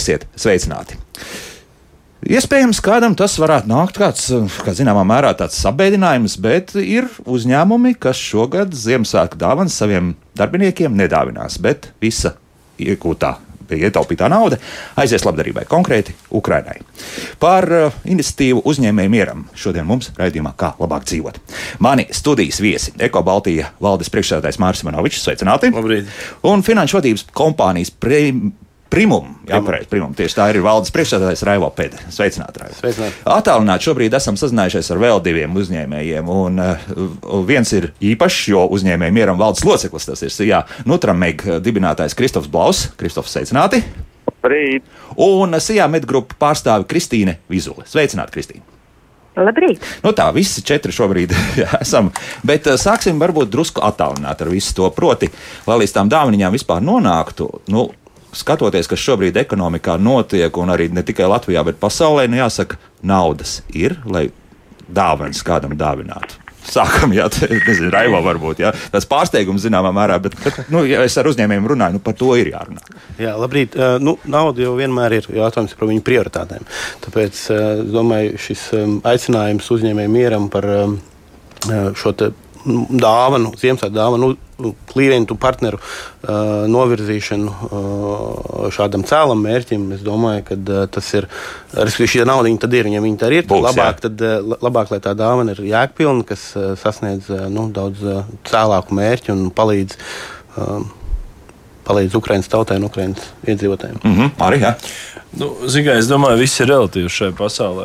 Esiet sveicināti! Iespējams, kādam tas varētu nākt kāds, kā zināmā mērā, tāds sabēdinājums, bet ir uzņēmumi, kas šogad Ziemassvētku dāvanas saviem darbiniekiem nedāvinās, bet visa iegūtā ietaupītā nauda aizies labdarībai, konkrēti Ukrainai. Par uh, iniciatīvu uzņēmēju mieram šodien mums raidījumā Kā labāk dzīvot. Mani studijas viesi - Eko Baltija valdes priekšsēdētājs Mārcis Manovičs, sveicināti! Labrīt! Un finanšu vadības kompānijas prim, Primum, jā, pareizi, primum. Tieši tā ir valdes priekšsēdētājs Raivo Pēde. Sveicināti, Raivo. Sveicināti. Attālināti šobrīd esam sazinājušies ar vēl diviem uzņēmējiem. Un, uh, viens ir īpašs, jo uzņēmēju mieram valdes loceklis. Tas ir jā, Nutrameg dibinātājs Kristofs Blaus. Kristofs, sveicināti! Labrīt! Un Sijā medgrupu pārstāve Kristīne Vizule. Sveicināti, Kristīne! Labrīt! Nu tā, visi četri šobrīd esam. Bet uh, sāksim varbūt drusku attālināt ar visu to. Proti, lai līdz tām dāvinām vispār nonāktu, nu, skatoties, kas šobrīd ekonomikā notiek, un arī ne tikai Latvijā, bet pasaulē, nu jāsaka, naudas ir, lai dāvanas kādam dāvinātu. Sākam, jā, nezinu, Raivo varbūt, jā. Tas pārsteigums zināmā mērā, bet, nu, ja es ar uzņēmējiem runāju, nu, par to ir jārunā. Jā, labrīt. Uh, nu, nauda jau vienmēr ir jautājums par viņu prioritātēm. Tāpēc, es domāju, šis um, aicinājums uzņēmējiem mieram par um, šo te dāvanu, Ziemassvētku dāvanu klientu partneru uh, novirzīšanu uh, šādam cēlam mērķim. Es domāju, ka uh, tas ir, respektīvi, šī nauda tad ir, ja viņi tā ir, Būs, labāk, tad, uh, labāk, lai tā dāvana ir jēgpilna, kas uh, sasniedz uh, nu, daudz cēlāku mērķu un palīdz. Uh, palīdz Ukraiņas tautai un Ukraiņas iedzīvotājiem. Mm -hmm, arī, jā. Nu, Zigai, es domāju, ka viss ir relatīvs šajā pasaulē.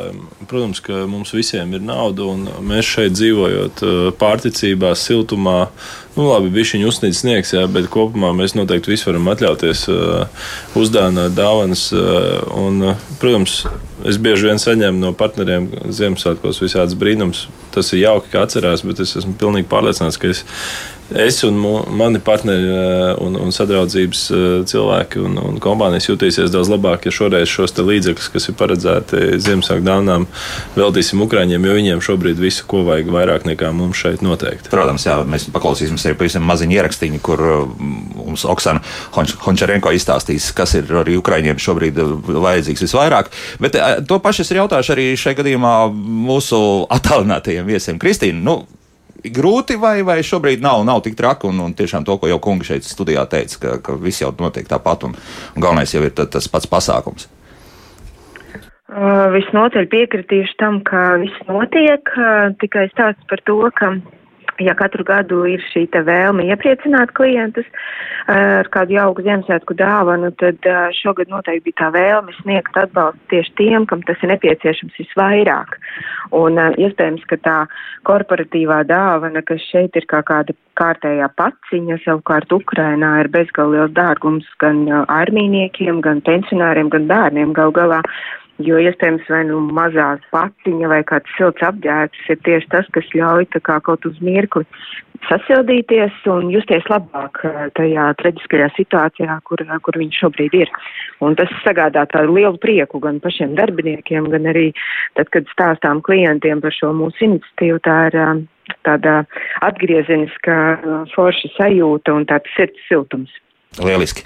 Protams, ka mums visiem ir nauda, un mēs šeit dzīvojot pārticībā, siltumā, nu, labi, bija šī uzsnīgs sniegs, jā, bet kopumā mēs noteikti visi varam atļauties uh, uzdāvināt dāvanas. Uh, un, protams, es bieži vien saņemu no partneriem Ziemassvētkos visādas brīnums. Tas ir jauki, ka atcerās, bet es esmu pilnīgi pārliecināts, ka es es un mani partneri un, un sadraudzības cilvēki un, un kompānijas jutīsies daudz labāk, ja šoreiz šos līdzekļus, kas ir paredzēti Ziemassvētku dāvanām, veltīsim Ukrāņiem, jo viņiem šobrīd visu, ko vajag vairāk nekā mums šeit noteikti. Protams, jā, mēs paklausīsimies arī pavisam maziņu ierakstīņu, kur mums Oksana Honč Hončarenko izstāstīs, kas ir arī Ukrāņiem šobrīd vajadzīgs visvairāk. Bet to pašu es jautāšu arī šajā gadījumā mūsu attālinātajiem viesiem. Kristīna, nu, grūti, vai, vai šobrīd nav, nav tik traki, un, un tiešām to, ko jau kungi šeit studijā teica, ka, ka viss jau notiek tāpat, un, un galvenais jau ir tas pats pasākums. Uh, visnotaļ piekritīšu tam, ka viss notiek, uh, tikai stāsts par to, ka ja katru gadu ir šī vēlme iepriecināt klientus ar kādu jauku Ziemassvētku dāvanu, tad šogad noteikti bija tā vēlme sniegt atbalstu tieši tiem, kam tas ir nepieciešams visvairāk. Un iespējams, ka tā korporatīvā dāvana, kas šeit ir kā kāda kārtējā paciņa, savukārt Ukrainā ir bezgalīgs dārgums gan armīniekiem, gan pensionāriem, gan bērniem gal galā. Jo iespējams, vai nu mazās patiņa vai kāds silts apģērbs ir tieši tas, kas ļauj kā kaut uz mirkli sasildīties un justies labāk tajā traģiskajā situācijā, kur, kur viņš šobrīd ir. Un tas sagādā tādu lielu prieku gan pašiem darbiniekiem, gan arī tad, kad stāstām klientiem par šo mūsu iniciatīvu, tā ir tāda atgriezeniska forša sajūta un tāds sirds siltums. Lieliski.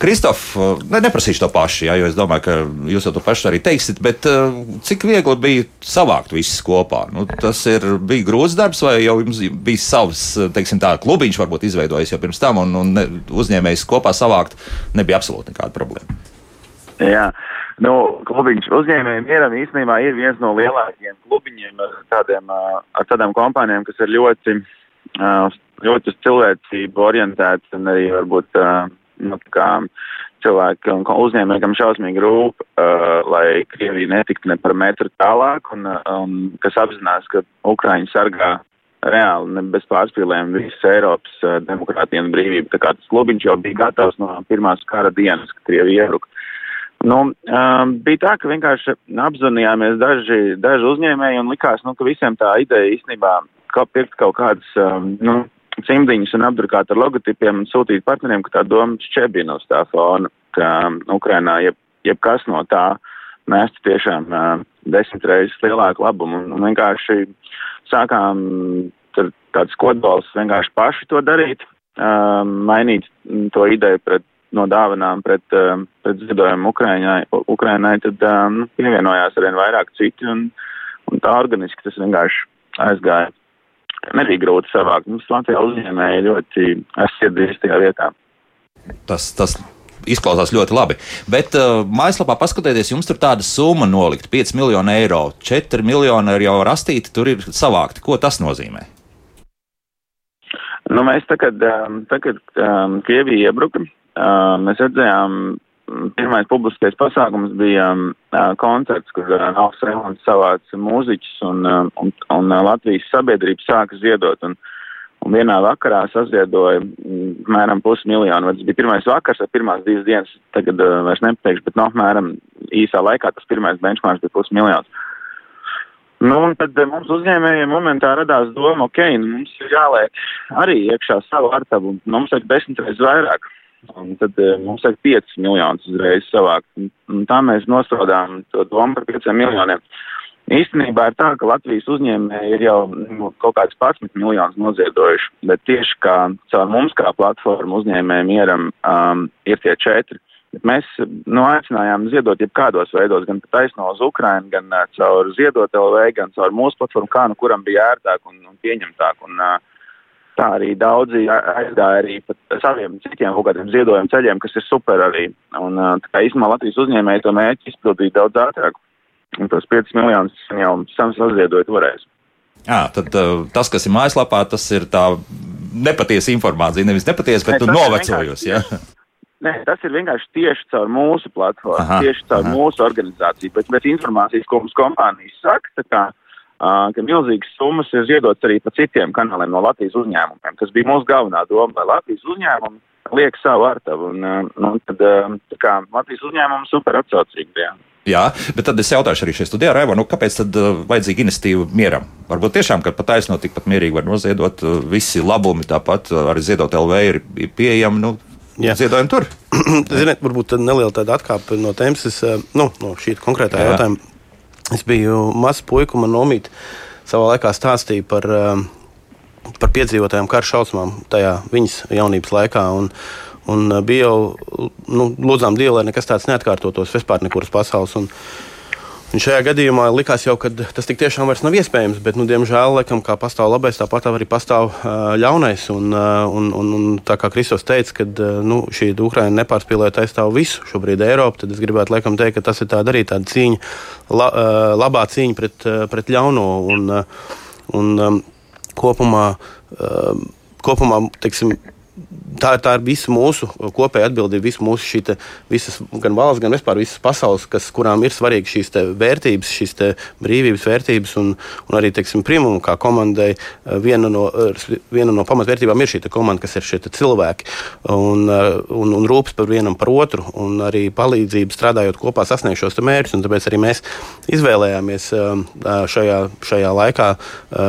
Kristof, ne, neprasīšu to pašu, jā, jo es domāju, ka jūs jau to pašu arī teiksiet, bet uh, cik viegli bija savākt visus kopā? Nu, tas ir, bija grūts darbs, vai jau jums bija savs, teiksim, tā klubiņš varbūt izveidojis jau pirms tam, un, un uzņēmējs kopā savākt nebija absolūti nekāda problēma. Jā. Nu, klubiņš uzņēmējiem mieram īstenībā ir viens no lielākajiem klubiņiem ar, tādiem, ar tādām kompānijām, kas ir ļoti ļoti uz cilvēcību orientēts un arī varbūt nu, kā cilvēki un uzņēmēji, kam šausmīgi rūp, lai Krievija netiktu ne par metru tālāk un, un kas apzinās, ka Ukraiņi sargā reāli ne bez pārspīlēm visas Eiropas demokrātija un brīvība. Tā kā tas klubiņš jau bija gatavs no pirmās kara dienas, kad Krievija iebruka. Nu, um, bija tā, ka vienkārši apzvanījāmies daži, daži uzņēmēji un likās, nu, ka visiem tā ideja īstenībā kā pirkt kaut kādas, um, nu, cimdiņas un apdrukāt ar logotipiem un sūtīt partneriem, ka tā doma šķebina uz tā fona, ka um, Ukrainā jeb, jebkas no tā nestu tiešām uh, desmit reizes lielāku labumu. Un, un vienkārši sākām tāds kodbols vienkārši paši to darīt, uh, mainīt to ideju pret no dāvanām pret, pret ziedojumu Ukraiņai, Ukrainai, tad nu, pievienojās arvien vairāk citi, un, un tā organiski tas vienkārši aizgāja. Nebija grūti savākt. Mums Latvijā uzņēmēji ļoti aizsirdīs tajā vietā. Tas, tas izklausās ļoti labi. Bet uh, mājaslapā paskatieties, jums tur tāda summa nolikta - 5 miljoni eiro. 4 miljoni ir jau rastīti, tur ir savākti. Ko tas nozīmē? Nu, mēs tagad, tagad um, Krievija iebruka, uh, mēs redzējām, pirmais publiskais pasākums bija uh, koncerts, kur Nāks Relants savāca mūziķus un, uh, un, un Latvijas sabiedrība sāka ziedot. Un, un vienā vakarā saziedoja mēram pusmiljonu. Tas bija pirmais vakars, ar pirmās divas dienas, tagad uh, vairs nepateikšu, bet no nu, mēram īsā laikā tas pirmais benchmarks bija pusmiljons. Nu, un tad mums uzņēmējiem momentā radās doma, ok, nu, mums ir jāliek arī iekšā savu artavu, un mums vajag desmit reizes vairāk. Un tad uh, mums vajag 5 miljonus uzreiz savākt. Un, tā mēs nospraudām to domu par 5 miljoniem. Īstenībā ir tā, ka Latvijas uzņēmēji ir jau nu, kaut kāds 11 miljonus noziedojuši, bet tieši kā caur mums kā platformu uzņēmējiem mieram um, ir tie četri. Bet mēs nu, aicinājām ziedot jebkādos veidos, gan taisno uz Ukrainu, gan uh, caur ziedot LV, gan caur mūsu platformu, kā nu kuram bija ērtāk un, un pieņemtāk. Un, uh, tā arī daudzi aizgāja arī pat saviem citiem kaut kādiem ziedojumu ceļiem, kas ir super arī. Un tā kā īstenībā Latvijas uzņēmēji to mērķi izpildīja daudz ātrāk. Un tos 5 miljonus jau sams saziedoja toreiz. Jā, tad tas, kas ir mājaslapā, tas ir tā nepatiesa informācija. Nevis nepatiesa, bet ne, tu novecojos. Nē, tas ir vienkārši tieši caur mūsu platformu, aha, tieši caur aha. mūsu organizāciju. Bet, bet informācijas, ko mums kompānijas saka, kā, uh, ka milzīgas summas ir ziedotas arī pa citiem kanāliem no Latvijas uzņēmumiem, kas bija mūsu galvenā doma, lai Latvijas uzņēmumi liek savu artavu. Un, uh, nu, tad, kā, Latvijas uzņēmumi super atsaucīgi bija. Jā, bet tad es jautāšu arī šajā studijā, Raivo, nu, kāpēc tad vajadzīga iniciatīva mieram? Varbūt tiešām, ka pat taisno tikpat mierīgi var noziedot visi labumi, tāpat arī ziedot LV ir pieejami. Nu, Jā. ziedojumi tur. Ziniet, varbūt neliela tāda atkāpe no tēmas, nu, no šī konkrētā Jā. jautājuma. Es biju mazs puika, man nomīt savā laikā stāstīja par, eh, par piedzīvotajām kara šausmām tajā viņas jaunības laikā. Un, un eh, bija jau nu, lūdzām Dievu, lai nekas tāds neatkārtotos vispār nekuras pasaules. Un, Un šajā gadījumā likās jau, ka tas tik tiešām vairs nav iespējams, bet, nu, diemžēl, laikam, kā pastāv labais, tāpat arī pastāv uh, ļaunais. Un, uh, un, un, un tā kā Kristos teica, ka uh, nu, šī Ukraina nepārspīlēt aizstāv visu šobrīd Eiropu, tad es gribētu laikam teikt, ka tas ir tāda arī tāda cīņa, la, uh, labā cīņa pret, uh, pret ļauno. Un, uh, un um, kopumā, uh, kopumā teiksim, tā, tā ir visa mūsu kopēja atbildība, visa mūsu šī te, visas, gan valsts, gan vispār visas pasaules, kas, kurām ir svarīgas šīs vērtības, šīs brīvības vērtības un, un arī, teiksim, primumu kā komandai. Eh, viena no, viena no pamatvērtībām ir šī komanda, kas ir šie cilvēki un, un, un rūpes par vienam par otru un arī palīdzību strādājot kopā sasniegt šos mērķus. Tāpēc arī mēs izvēlējāmies šajā, šajā laikā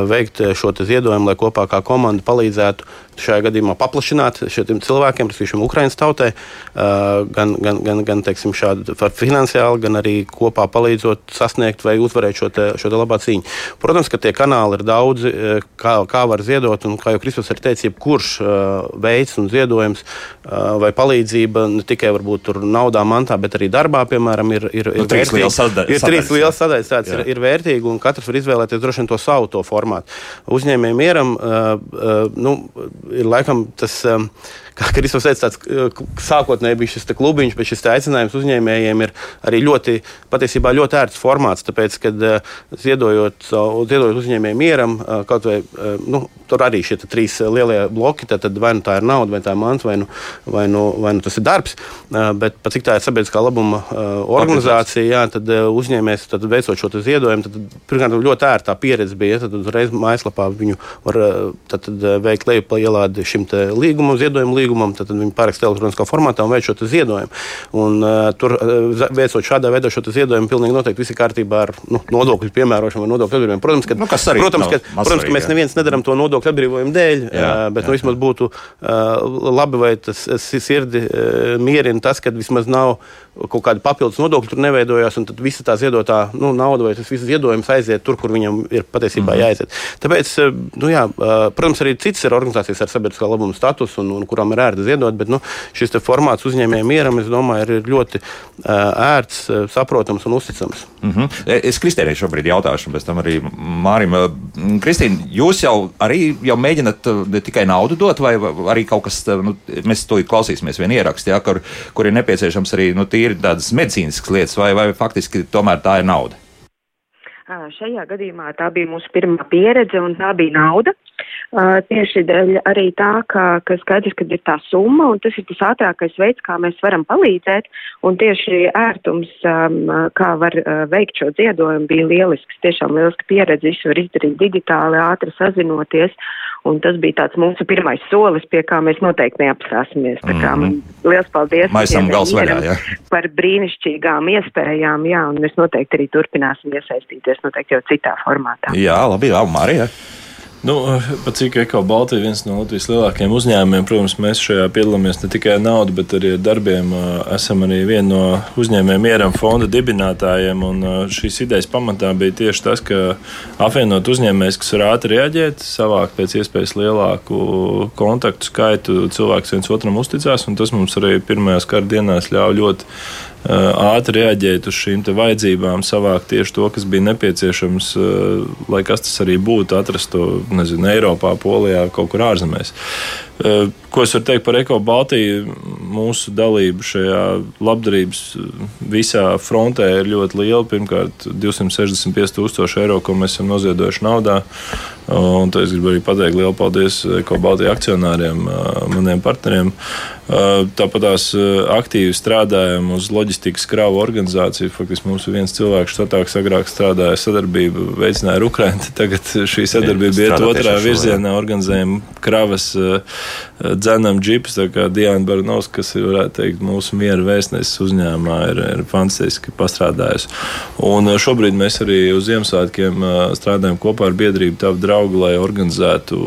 veikt šo ziedojumu, lai kopā kā komanda palīdzētu šajā gadījumā paplašināt šiem cilvēkiem, šiem Ukraiņas tautai, gan, gan, gan, gan teiksim, šādi finansiāli, gan arī kopā palīdzot sasniegt vai uzvarēt šo, te, šo te labā cīņu. Protams, ka tie kanāli ir daudzi, kā, kā var ziedot, un kā jau Kristus ir teicis, jebkurš veids un ziedojums vai palīdzība ne tikai varbūt naudā, mantā, bet arī darbā, piemēram, ir, ir, ir, nu, trīs liels sadaļas. Ir trīs liels sadaļas, tāds ir, ir vērtīgi, un katrs var izvēlēties droši vien to savu to formātu. Uzņēmējiem mieram, nu, ir laikam tas. Um, kā Kristofers teica, tāds uh, sākotnēji bija šis klubiņš, bet šis aicinājums uzņēmējiem ir arī ļoti, patiesībā ļoti ērts formāts. Tāpēc, kad uh, ziedojot, ziedojot uzņēmējiem mieram, uh, kaut vai nu, tur arī šie trīs lielie bloki, tad, tad vai nu tā ir nauda, vai tā ir manta, vai, nu, vai, nu, vai nu tas ir darbs. Bet pat cik tā ir sabiedriskā labuma organizācija, jā, tad uzņēmējs tad veicot šo ziedojumu, tad pirmkārt ļoti ērta pieredze bija. Tad uzreiz mājaslapā viņu var tad, tad veikt lejupielādi šim līgumam, ziedojumu līgumam, tad, tad viņi paraksta elektroniskā formātā un veic šo ziedojumu. Un, uh, tur uh, veicot šādā veidā šo ziedojumu, pilnīgi noteikti viss ir kārtībā ar nu, nodokļu piemērošanu vai nodokļu atbrīvojumu. Protams, ka, nu, protams, ka, protams, ka mēs neviens nedaram to nodokļu atbrīvojumu dēļ, jā, uh, bet jā, nu, vismaz būtu uh, labi, vai tas sirdi uh, mierina tas, ka vismaz nav kaut kāda papildus nodokļa tur neveidojās, un tad visa tā ziedotā nu, nauda vai tas viss ziedojums aiziet tur, kur viņam ir patiesībā mm -hmm. jāaiziet. Tāpēc, nu, jā, protams, arī citas ir organizācijas ar sabiedriskā labuma statusu, un, un un kuram ir ērti ziedot. Bet nu, šis formāts uzņēmējiem mieram, es domāju, ir ļoti ērts, saprotams un uzticams. Mm -hmm. Es Kristēnai šobrīd jautāšu, pēc tam arī Mārim. Kristīna, jūs jau arī jau mēģināt ne tikai naudu dot, vai arī kaut kas, nu, mēs to klausīsimies vien ierakstā, ja, kur, kur ir nepieciešams arī nu, tīri tādas medicīniskas lietas, vai, vai faktiski tomēr tā ir nauda? Šajā gadījumā tā bija mūsu pirmā pieredze un tā bija nauda. Uh, tieši dēļ arī tā, ka, ka skaidrs, ka ir tā summa un tas ir tas ātrākais veids, kā mēs varam palīdzēt. Un tieši ērtums, um, kā var uh, veikt šo ziedojumu, bija lielisks. Tiešām lieliska pieredze. Visu var izdarīt digitāli, ātri sazinoties. Un tas bija tāds mūsu pirmais solis, pie kā mēs noteikti neapstāsimies. Tā kā man mhm. liels paldies vaļā, ja? par brīnišķīgām iespējām, jā, un mēs noteikti arī turpināsim iesaistīties noteikti jau citā formātā. Jā, labi, labi, Marija. Nu, pat cik Eko Baltija ir viens no Latvijas lielākajiem uzņēmumiem, protams, mēs šajā piedalāmies ne tikai naudu, bet arī ar darbiem. Esam arī viena no uzņēmējiem mieram fonda dibinātājiem. Šīs idejas pamatā bija tieši tas, ka apvienot uzņēmējus, kas var ātri reaģēt, savākt pēc iespējas lielāku kontaktu skaitu, cilvēks viens otram uzticās, un tas mums arī pirmajās kara dienās ļauj ļoti ātri reaģēt uz šīm vajadzībām, savākt tieši to, kas bija nepieciešams, lai kas tas arī būtu, atrast to nezinu, Eiropā, Polijā, kaut kur ārzemēs. Ko es varu teikt par Eko Baltiju? Mūsu dalība šajā labdarības visā frontē ir ļoti liela. Pirmkārt, 265 tūkstoši eiro, ko mēs esam noziedojuši naudā. Un to es gribu arī pateikt lielu paldies Eko Baltiju akcionāriem, maniem partneriem. Tāpat tās aktīvi strādājam uz loģistikas kravu organizāciju. Faktiski mums ir viens cilvēks štatā, kas agrāk strādāja sadarbību, veicināja Ukraiņu. Tagad šī sadarbība iet otrā virzienā, organizējam kravas dzenam džipus. Diana Barnovs, kas ir teikt, mūsu miera vēstnesis uzņēmumā, ir, ir fantastiski pastrādājusi. Un šobrīd mēs arī uz Ziemassvētkiem strādājam kopā ar biedrību Tavu draugu, lai organizētu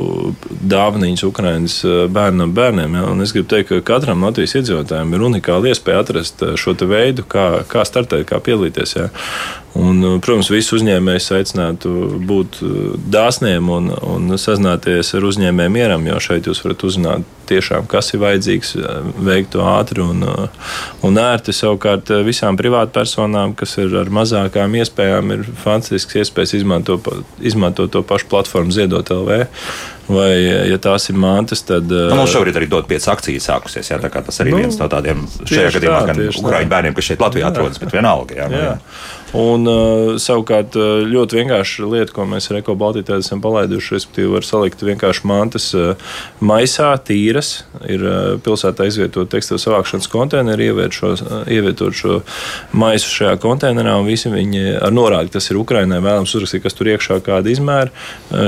dāvanas Ukraiņas bērnam, bērniem. Ja? Un es gribu teikt, ka katram Latvijas iedzīvotājam ir unikāla iespēja atrast šo veidu, kā, kā startēt, kā piedalīties. Ja? Un, protams, visu uzņēmējus aicinātu būt dāsniem un, un sazināties ar uzņēmējiem mieram, jo šeit jūs varat uzzināt tiešām, kas ir vajadzīgs, veikt to ātri un, un ērti. Savukārt visām privātpersonām, kas ir ar mazākām iespējām, ir fantastisks iespējas izmantot, izmantot to pašu platformu Ziedot LV. Vai, ja tās ir mantas, tad. Nu, mums šobrīd arī dod pieci akcijas sākusies. Jā, tā tas arī nu, viens no tādiem šajā gadījumā tā, gan Ukrāņu bērniem, kas šeit Latvijā jā. atrodas, bet vienalga. Jā, jā. Jā. Un, uh, savukārt, uh, ļoti vienkārša lieta, ko mēs ar Eko Baltiju esam palaiduši, respektīvi, var salikt vienkārši mantas uh, maisā, tīras. Ir pilsētā izvietot tekstilu savākšanas konteineru, ievietot šo maisu šajā konteinerā, un visi viņi ar norādi, tas ir Ukrainai, vēlams uzrakstīt, kas tur iekšā kāda izmēra.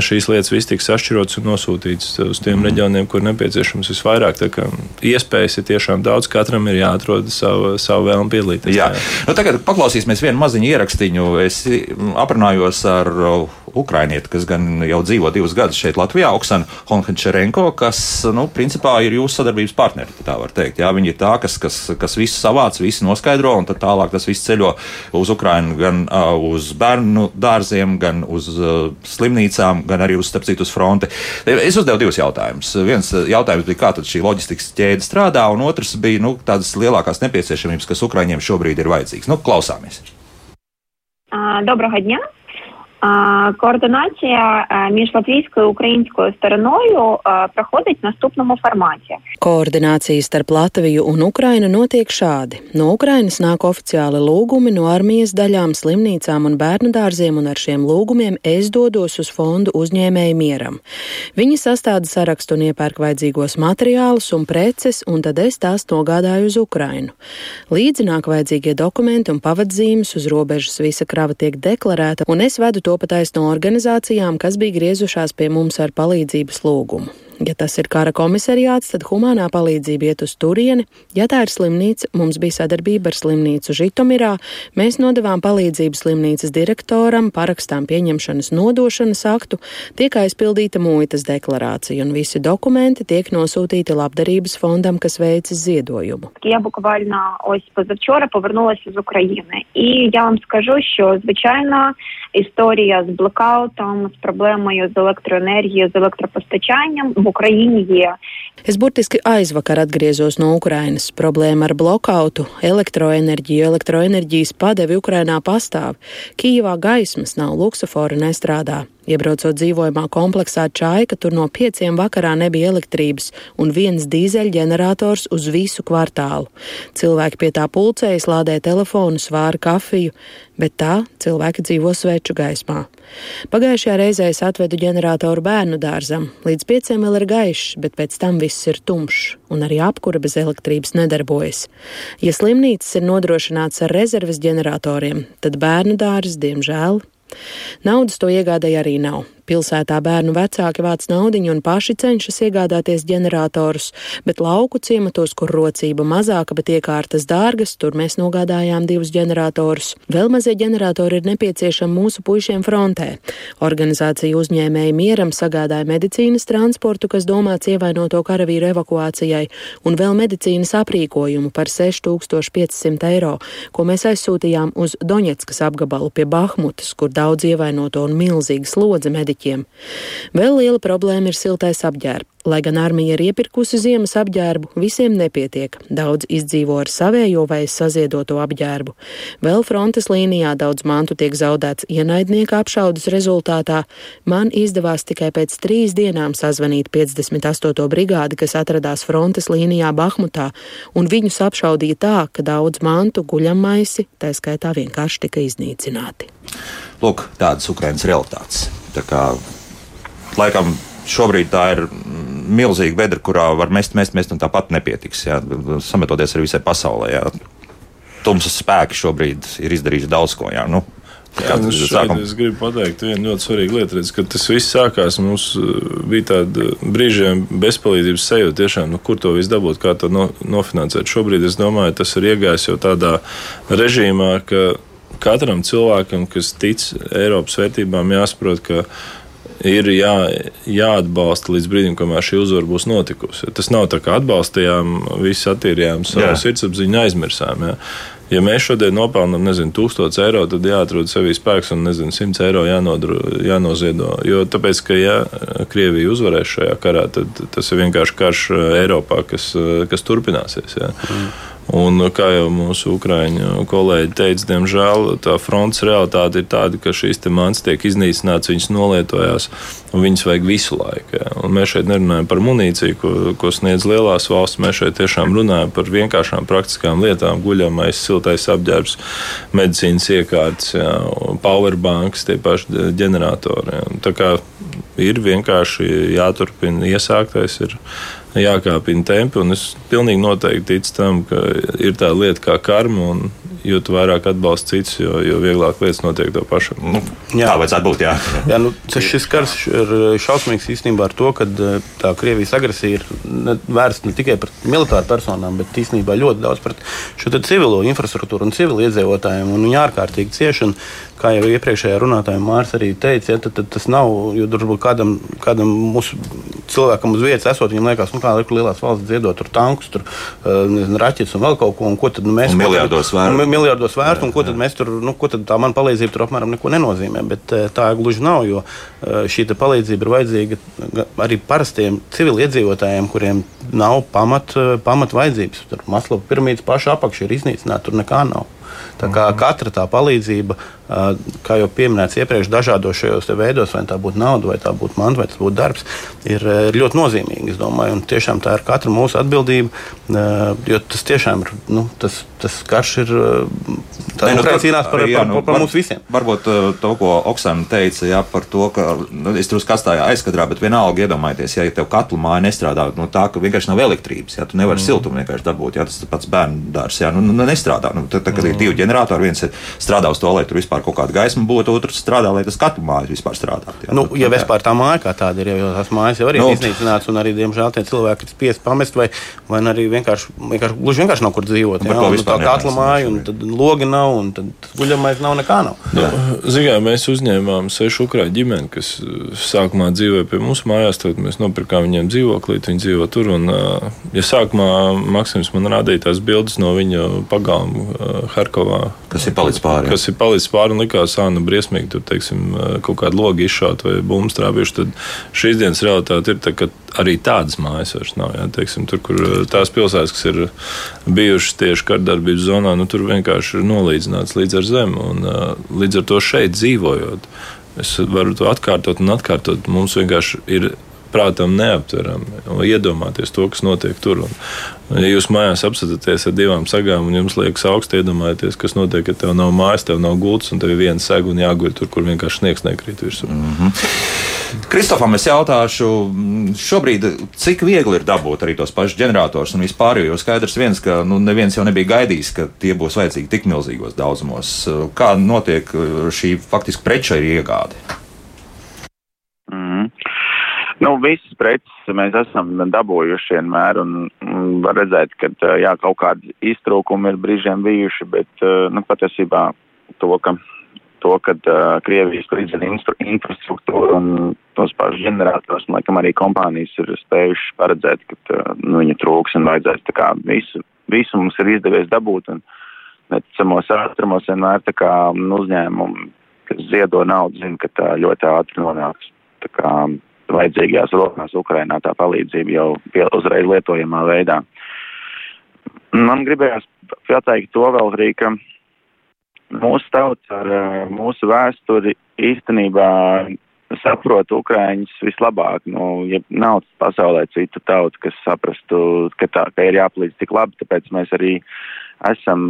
Šīs lietas viss tiks sašķirotas un nosūtītas uz tiem mm. reģioniem, kur nepieciešams visvairāk. Tā kā iespējas ir tiešām daudz, katram ir jāatrod savu, savu vēlmu piedalīties. Jā. Nu, tagad paklausīsimies vienu maziņu ierakstiņu. Es aprunājos ar ukrainieti, kas gan jau dzīvo divus gadus šeit Latvijā, Oksana Hončerenko, kas, nu, principā ir jūsu sadarbības partneri, tā var teikt. Jā, viņi ir tā, kas, kas, kas visu savāc, visu noskaidro, un tad tālāk tas viss ceļo uz Ukrainu, gan uh, uz bērnu dārziem, gan uz uh, slimnīcām, gan arī uz, starp citu, uz fronti. Es uzdevu divus jautājumus. Viens jautājums bija, kā tad šī loģistikas ķēde strādā, un otrs bija, nu, tādas lielākās nepieciešamības, kas Ukraiņiem šobrīd ir vajadzīgas. Nu, klausāmies! Доброго дня. Координація між латвійською і українською стороною проходить в наступному форматі. Koordinācija starp Latviju un Ukrainu notiek šādi. No Ukrainas nāk oficiāli lūgumi no armijas daļām, slimnīcām un bērnu dārziem, un ar šiem lūgumiem es dodos uz fondu uzņēmēju mieram. Viņi sastāda sarakstu un iepērk vajadzīgos materiālus un preces, un tad es tās nogādāju uz Ukrainu. Līdzi nāk vajadzīgie dokumenti un pavadzīmes, uz robežas visa krava tiek deklarēta, un es vedu to to pat aiz no organizācijām, kas bija griezušās pie mums ar palīdzības lūgumu. Ja tas ir kara komisariāts, tad humānā palīdzība iet uz turieni. Ja tā ir slimnīca, mums bija sadarbība ar slimnīcu Žitomirā. Mēs nodevām palīdzību slimnīcas direktoram, parakstām pieņemšanas nodošanas aktu, tiek aizpildīta muitas deklarācija un visi dokumenti tiek nosūtīti labdarības fondam, kas veicis ziedojumu. Я буквально ось позавчора повернулася з України, і я вам скажу, що звичайно історія з блокаутом, з проблемою з електроенергією, з електропостачанням постачанням в Україні є. Es burtiski aizvakar atgriezos no Ukrainas. Problēma ar blokautu, elektroenerģiju, elektroenerģijas padevi Ukrainā pastāv. Kīvā gaismas nav, luksofora nestrādā. Iebraucot dzīvojamā kompleksā Čaika, tur no pieciem vakarā nebija elektrības un viens dīzeļģenerators uz visu kvartālu. Cilvēki pie tā pulcējas, lādē telefonu, svāra kafiju, bet tā cilvēki dzīvo sveču gaismā. Pagājušajā reizē es atvedu ģeneratoru bērnu dārzam. Līdz pieciem vēl ir gaišs, bet pēc tam viss ir tumšs, un arī apkura bez elektrības nedarbojas. Ja slimnīcas ir nodrošināts ar rezerves ģeneratoriem, tad bērnu dārzs, diemžēl, Naudas to iegādēji arī nav. Pilsētā bērnu vecāki vāc naudiņu un paši cenšas iegādāties ģeneratorus, bet lauku ciematos, kur rocība mazāka, bet iekārtas dārgas, tur mēs nogādājām divus ģeneratorus. Vēl mazie ģeneratori ir nepieciešami mūsu puišiem frontē. Organizācija uzņēmēji mieram sagādāja medicīnas transportu, kas domāts ievainoto karavīru evakuācijai, un vēl medicīnas aprīkojumu par 6500 eiro, ko mēs aizsūtījām uz Doņetskas apgabalu pie Bahmutas, kur daudz ievainoto un milzīga slodze mediķi mediķiem. Vēl liela problēma ir siltais apģērbs. Lai gan armija ir iepirkusi ziemas apģērbu, visiem nepietiek. Daudz izdzīvo ar savējo vai saziedoto apģērbu. Vēl frontes līnijā daudz mantu tiek zaudēts ienaidnieka apšaudas rezultātā. Man izdevās tikai pēc trīs dienām sazvanīt 58. brigādi, kas atradās frontes līnijā Bahmutā, un viņus apšaudīja tā, ka daudz mantu guļamaisi, tā skaitā vienkārši tika iznīcināti. Lūk, tādas Ukrainas realitātes. Kā, laikam šobrīd tā ir milzīga bedra, kurā var mest, mest, mest, un tāpat nepietiks. Jā, sametoties arī visai pasaulē. Jā. Tumsas spēki šobrīd ir izdarījuši daudz ko. Jā, nu, Jā, nu es gribu pateikt vienu ļoti svarīgu lietu, redz, kad tas viss sākās. Mums bija tāda brīžiem bezpalīdzības sajūta, tiešām, nu, kur to visu dabūt, kā to no, nofinansēt. Šobrīd es domāju, tas ir iegājis jau tādā režīmā, ka katram cilvēkam, kas tic Eiropas vērtībām, jāsaprot, ka ir jā, jāatbalsta līdz brīdim, kamēr šī uzvara būs notikusi. Tas nav tā, ka atbalstījām, visi attīrījām savu sirdsapziņu, aizmirsām. Jā. Ja mēs šodien nopelnām, nezinu, 1000 eiro, tad jāatrod sevī spēks un, nezinu, 100 eiro jānodru, jānoziedo. Jo tāpēc, ka ja Krievija uzvarēs šajā karā, tad tas ir vienkārši karš Eiropā, kas, kas turpināsies. Jā. Mm. Un, kā jau mūsu ukrāņu kolēģi teica, diemžēl tā fronts realitāte ir tāda, ka šīs mans tiek iznīcināts, viņas nolietojās, un viņas vajag visu laiku. Ja. Mēs šeit nerunājam par munīciju, ko, ko sniedz lielās valsts. Mēs šeit tiešām runājam par vienkāršām praktiskām lietām, guļamais, siltais apģērbs, medicīnas iekārtas, ja, powerbanks, tie paši ģeneratori. Ja. Tā kā ir vienkārši jāturpina iesāktais. Ir, jākāpina tempi. Es pilnīgi noteikti ticu tam, ka ir tā lieta kā karma. Jo vairāk atbalsta citus, jo, jo vieglāk lietas notiek to pašu. Nu, jā, tā vajadzētu būt. Jā, jā nu, šis karš ir šausmīgs īstenībā ar to, ka eh, tā Krievijas agresija ir vērsta ne tikai pret militāru personām, bet īstenībā ļoti daudz pret šo civilo infrastruktūru un civili iedzīvotājiem. Viņi ārkārtīgi cieši. Un kā jau iepriekšējā runātājā Mārcis arī teica, ja, tad, tad tas nav, jo varbūt kādam, kādam mūsu cilvēkam uz vietas esot, viņam liekas, nu, kā lielās valsts ziedot tur tankus, tur eh, nezinu, raķetes un vēl kaut ko, un ko tad nu, mēs un miljardos vērtu. Miljardos vērtu, un ko tad mēs tur, nu, ko tad tā man palīdzība tur apmēram neko nenozīmē, bet eh, tā gluži nav, jo eh, šī palīdzība ir vajadzīga arī parastiem civiliedzīvotājiem, kuriem nav pamat, pamat vajadzības. Tur Maslova piramīdas paša apakša ir iznīcināta, tur nekā nav. Tā kā katra tā palīdzība kā jau pieminēts iepriekš, dažādos šajos veidos, vai tā būtu nauda, vai tā būtu manta, vai tas būtu darbs, ir ļoti nozīmīgi. Un tiešām tā ir katra mūsu atbildība, jo tas tiešām ir, nu, tas, tas karš ir, tā nu, cīnās par, jā, nu, par, par, par mums visiem. Varbūt to, ko Oksana teica, jā, par to, ka, nu, es tur skastājā aizkadrā, bet vienalga iedomājieties, ja tev katlu māja nestrādā, no tā, ka vienkārši nav elektrības, jā, tu nevari mm. siltumu vienkārši dabūt, jā, tas pats bērnu dārs, jā, nu, nu nestrādā. Nu, tad, kad mm. ir divi ģeneratori, viens strādā uz to, lai tur vispār vispār kaut kāda gaisma būtu, otrs strādā, lai tas katru māju vispār strādātu. Jā, nu, ja tā, vispār tā māja kā tāda ir, jo tās mājas jau arī nu, ir iznīcināts, un arī, diemžēl, tie cilvēki ir spiest pamest, vai, vai arī vienkārši, vienkārši, gluži vienkārši nav kur dzīvot. Jā, un, tā katla māja, un tad logi nav, un tad guļamais nav, nekā nav. Nu, Zinām, mēs uzņēmām sešu ukrāņu ģimeni, kas sākumā dzīvoja pie mums mājās, tad mēs nopirkām viņiem dzīvokli, viņi dzīvo tur. Un, ja sākumā Maksims man rādīja tās bildes no viņa pagalma uh, Harkovā, kas ir palicis pāri. Kas ir palicis pāri pāri un likās, ka nu, briesmīgi tur teiksim, kaut kāda loga izšaut vai bumbu strāpījuši. Tad šīs dienas realitāte ir tā, ka arī tādas mājas vairs nav. Jā, teiksim, tur, kur tās pilsētas, kas ir bijušas tieši kardarbības zonā, nu, tur vienkārši ir nolīdzināts līdz ar zemi. Un, līdz ar to šeit dzīvojot, es varu to atkārtot un atkārtot. Mums vienkārši ir prātam neaptverami. Iedomāties to, kas notiek tur. Un, ja jūs mājās apstāties ar divām sagām un jums liekas augstu, iedomājieties, kas notiek, ka tev nav mājas, tev nav gultas un tev ir viena sega un jāguļ tur, kur vienkārši sniegs nekrīt virsū. Mm -hmm. Kristofam, es jautāšu, šobrīd, cik viegli ir dabūt arī tos pašus ģeneratorus un vispār, jo skaidrs viens, ka nu, neviens jau nebija gaidījis, ka tie būs vajadzīgi tik milzīgos daudzumos. Kā notiek šī faktiski preča iegāde? Nu, visas preces mēs esam dabūjuši vienmēr, un, var redzēt, ka jā, kaut kādi iztrūkumi ir brīžiem bijuši, bet nu, patiesībā to, ka, to, ka uh, Krievijas infra, infrastruktūra un tos pašus ģenerators, un laikam arī kompānijas ir spējuši paredzēt, ka uh, nu, viņu trūks un vajadzēs tā kā visu, visu mums ir izdevies dabūt, un neticamos ātrumos vienmēr tā kā nu, uzņēmumi, kas ziedo naudu, zina, ka tā ļoti ātri nonāks. Tā kā vajadzīgajās rokās Ukrainā tā palīdzība jau pie, uzreiz lietojamā veidā. Man gribējās pateikt to vēl arī, ka mūsu tauta ar mūsu vēsturi īstenībā saprot Ukraiņus vislabāk. Nu, ja nav pasaulē citu tautu, kas saprastu, ka, tā, ka ir jāpalīdz tik labi, tāpēc mēs arī esam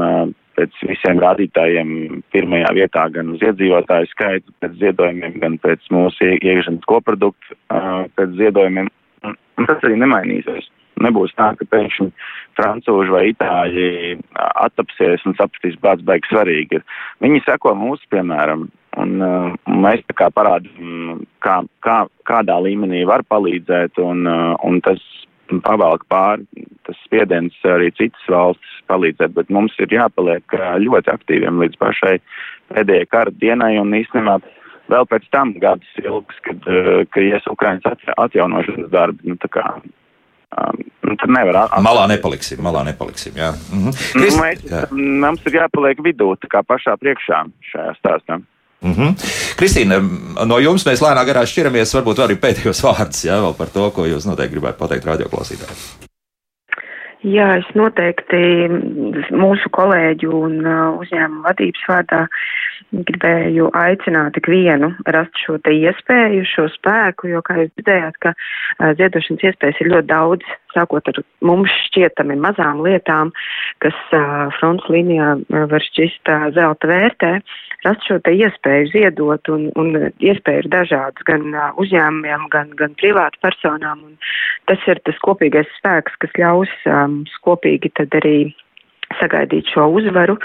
pēc visiem rādītājiem pirmajā vietā gan uz iedzīvotāju skaitu pēc ziedojumiem, gan pēc mūsu iekšzemes koproduktu pēc ziedojumiem. Un tas arī nemainīsies. Nebūs tā, ka pēkšņi francūži vai itāļi attapsies un sapratīs, bāds beigas svarīgi ir. Viņi seko mūsu, piemēram, un uh, mēs tā kā parādām, kā, kā, kādā līmenī var palīdzēt, un, uh, un tas pavalk pāri tas spiediens arī citas valstis palīdzēt, bet mums ir jāpaliek ļoti aktīviem līdz pašai pēdējai kara dienai un īstenībā vēl pēc tam gadus ilgs, kad, kad ies Ukrainas atjaunošanas darbi, nu kā Nu, tad nevar atrast. Malā nepaliksim, malā nepaliksim. Jā. Mhm. Krist... Nu, mēs, jā. Mums ir jāpaliek vidū, tā kā pašā priekšā šajā stāstā. Mm -hmm. Kristīna, no jums mēs lēnām garā šķiramies. Varbūt arī pēdējos vārdus jā, par to, ko jūs noteikti gribētu pateikt radioklausītājiem. Jā, es noteikti mūsu kolēģu un uzņēmumu vadības vārdā gribēju aicināt ikvienu rast šo te iespēju, šo spēku, jo, kā jūs dzirdējāt, ka ziedošanas iespējas ir ļoti daudz, sākot ar mums šķietami mazām lietām, kas fronts līnijā var šķist zelta vērtē rast šo te iespēju ziedot, un, un iespēja ir dažādas gan uzņēmumiem, gan, gan privātu personām, un tas ir tas kopīgais spēks, kas ļaus um, kopīgi tad arī sagaidīt šo uzvaru,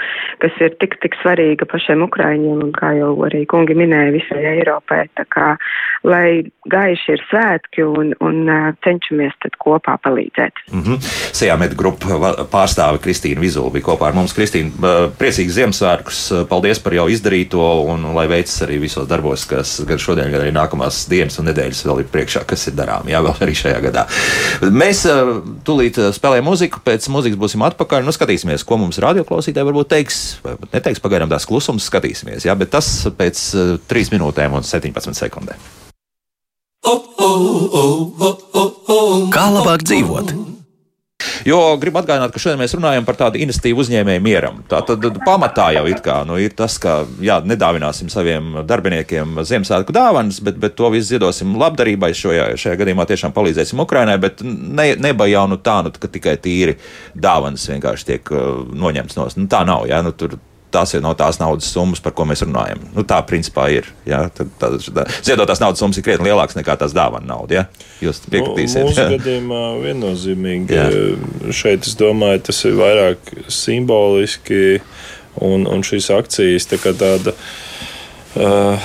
kas ir tik, tik svarīga pašiem Ukraiņiem un, kā jau arī kungi minēja, visai Eiropai. Tā kā, lai gaiši ir svētki un, un cenšamies tad kopā palīdzēt. Mm -hmm. Sejā med grupa pārstāve Kristīna Vizula bija kopā ar mums. Kristīna, priecīgs Ziemassvētkus, paldies par jau izdarīto un lai veicas arī visos darbos, kas gan šodien, gan arī nākamās dienas un nedēļas vēl ir priekšā, kas ir darām, jā, vēl arī šajā gadā. Mēs tūlīt spēlējam muziku, pēc muzikas būsim atpakaļ, nu skatīsimies skatīsimies, ko mums radioklausītāji varbūt teiks, vai neteiks pagaidām tās klusums, skatīsimies. Jā, bet tas pēc uh, 3 minūtēm un 17 sekundēm. Kā labāk dzīvot? Jo gribu atgādināt, ka šodien mēs runājam par tādu investīvu uzņēmēju mieram. Tā tad pamatā jau kā, nu, ir tas, ka jā, nedāvināsim saviem darbiniekiem Ziemassvētku dāvanas, bet, bet to visu ziedosim labdarībai. Šajā, šajā gadījumā tiešām palīdzēsim Ukrainai, bet ne, neba jau nu tā, nu, ka tikai tīri dāvanas vienkārši tiek uh, noņemts no. Nu, tā nav. Jā, nu, tur, tās ir no tās naudas summas, par ko mēs runājam. Nu, tā principā ir. Ja? Tad, tad, tad, ziedotās naudas summas ir krietni lielākas nekā tās dāvana nauda. Ja? Jūs piekritīsiet. Nu, mūsu ja? gadījumā viennozīmīgi. Ja. Šeit es domāju, tas ir vairāk simboliski un, un šīs akcijas tā kā tāda. Uh,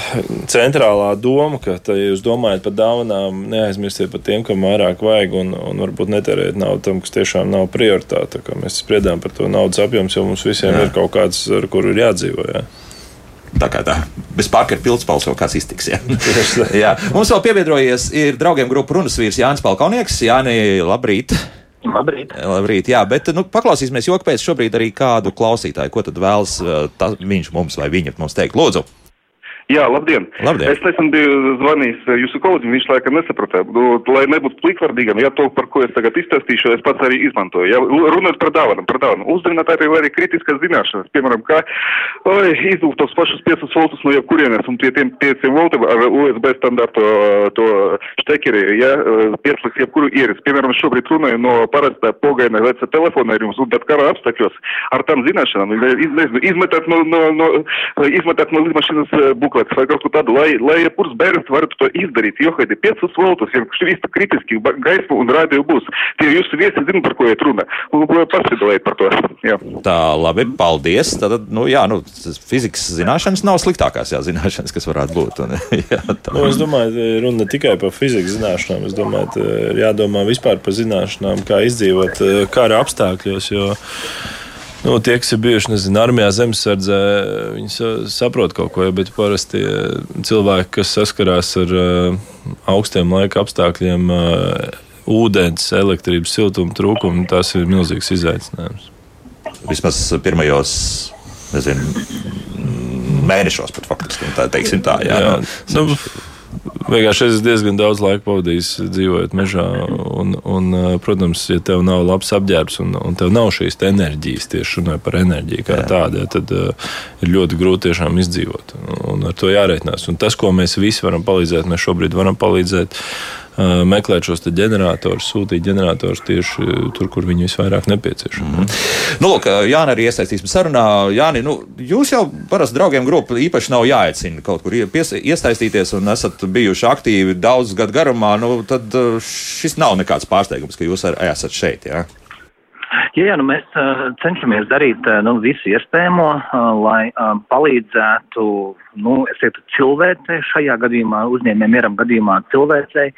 centrālā doma, ka, tā, ja jūs domājat par dāvanām, neaizmirstiet par tiem, kam vairāk vajag, un, un varbūt netērēt naudu tam, kas tiešām nav prioritāte. Mēs spriedām par to naudas apjomu, jo mums visiem jā. ir kaut kāds, ar kuru ir jādzīvot. Jā. Tā kā tā, bez pārkara pilspaules vēl kāds iztiks. Jā. jā. Mums vēl piebiedrojies ir draugiem grupu runas vīrs Jānis Palkaunieks. Jāni, labrīt! Labrīt. Labrīt, jā, bet nu, paklausīsimies joku pēc šobrīd arī kādu klausītāju, ko tad vēlas uh, ta, viņš mums vai viņa mums teikt. Lūdzu! Jā, labdien! labdien. Es nesen biju zvanījis eh, jūsu kolēģim, viņš laikam nesaprata. Nu, lai nebūtu plikvārdīgam, ja to, par ko es tagad izstāstīšu, es pats arī izmantoju. Ja, runājot par dāvanām, par dāvanām. Uzzināt arī, arī kritiskas zināšanas, piemēram, kā oi, izdūt tos pašus 5 voltus no jebkurienes un pie tiem 5 voltiem ar USB standartu to štekeri, ja, pieslēgs jebkuru ieris. Piemēram, šobrīd runāju no parastā pogaina veca telefona ar jums un tad kara apstākļos ar tām zināšanām, nezinu, izmetāt no, no, no, izmetāt no lidmašīnas buklē meklēt vai kaut ko tādu, lai, lai jebkurš bērns varētu to izdarīt. Jo, kad ir 5 voltus, ja šīs kritiski gaisma un radio būs, tie jūsu viesi zina, par ko iet runa. Un pasidalēt par to. Jā. Tā, labi, paldies. Tad, nu, jā, nu, fizikas zināšanas nav sliktākās jā, zināšanas, kas varētu būt. Un, jā, tā. nu, es domāju, runa ne tikai par fizikas zināšanām. Es domāju, ir jādomā vispār par zināšanām, kā izdzīvot kara apstākļos. Jo, Nu, tie, kas ir bijuši nezinu, armijā, zemesardzē, viņi saprot kaut ko, bet parasti cilvēki, kas saskarās ar uh, augstiem laika apstākļiem, uh, ūdens, elektrības, siltuma trūkumu, tas ir milzīgs izaicinājums. Vismaz pirmajos nezinu, mēnešos, pat faktiski tā, teiksim tā. Jā, jā. Nu, Vienkārši es diezgan daudz laika pavadīju dzīvojot mežā. Un, un, protams, ja tev nav labs apģērbs un, un tev nav šīs enerģijas, tieši runājot par enerģiju kā tādu, tad uh, ir ļoti grūti tiešām izdzīvot. Un ar to jārēķinās. Un tas, ko mēs visi varam palīdzēt, mēs šobrīd varam palīdzēt. Uh, meklēt šos ģeneratorus, sūtīt ģeneratorus tieši tur, kur viņi visvairāk nepieciešami. Mm -hmm. nu, lūk, Jānis arī iesaistīsim sarunā. Jāni, nu, jūs jau parasti draugiem grupu īpaši nav jāaicina kaut kur iesaistīties un esat bijuši aktīvi daudz gadu garumā. Nu, tad šis nav nekāds pārsteigums, ka jūs esat šeit. Ja? Jā, jā nu mēs cenšamies darīt nu, visu iespējamo, lai palīdzētu nu, teiktu, cilvēcei, šajā gadījumā uzņēmējiem mieram gadījumā cilvēcei,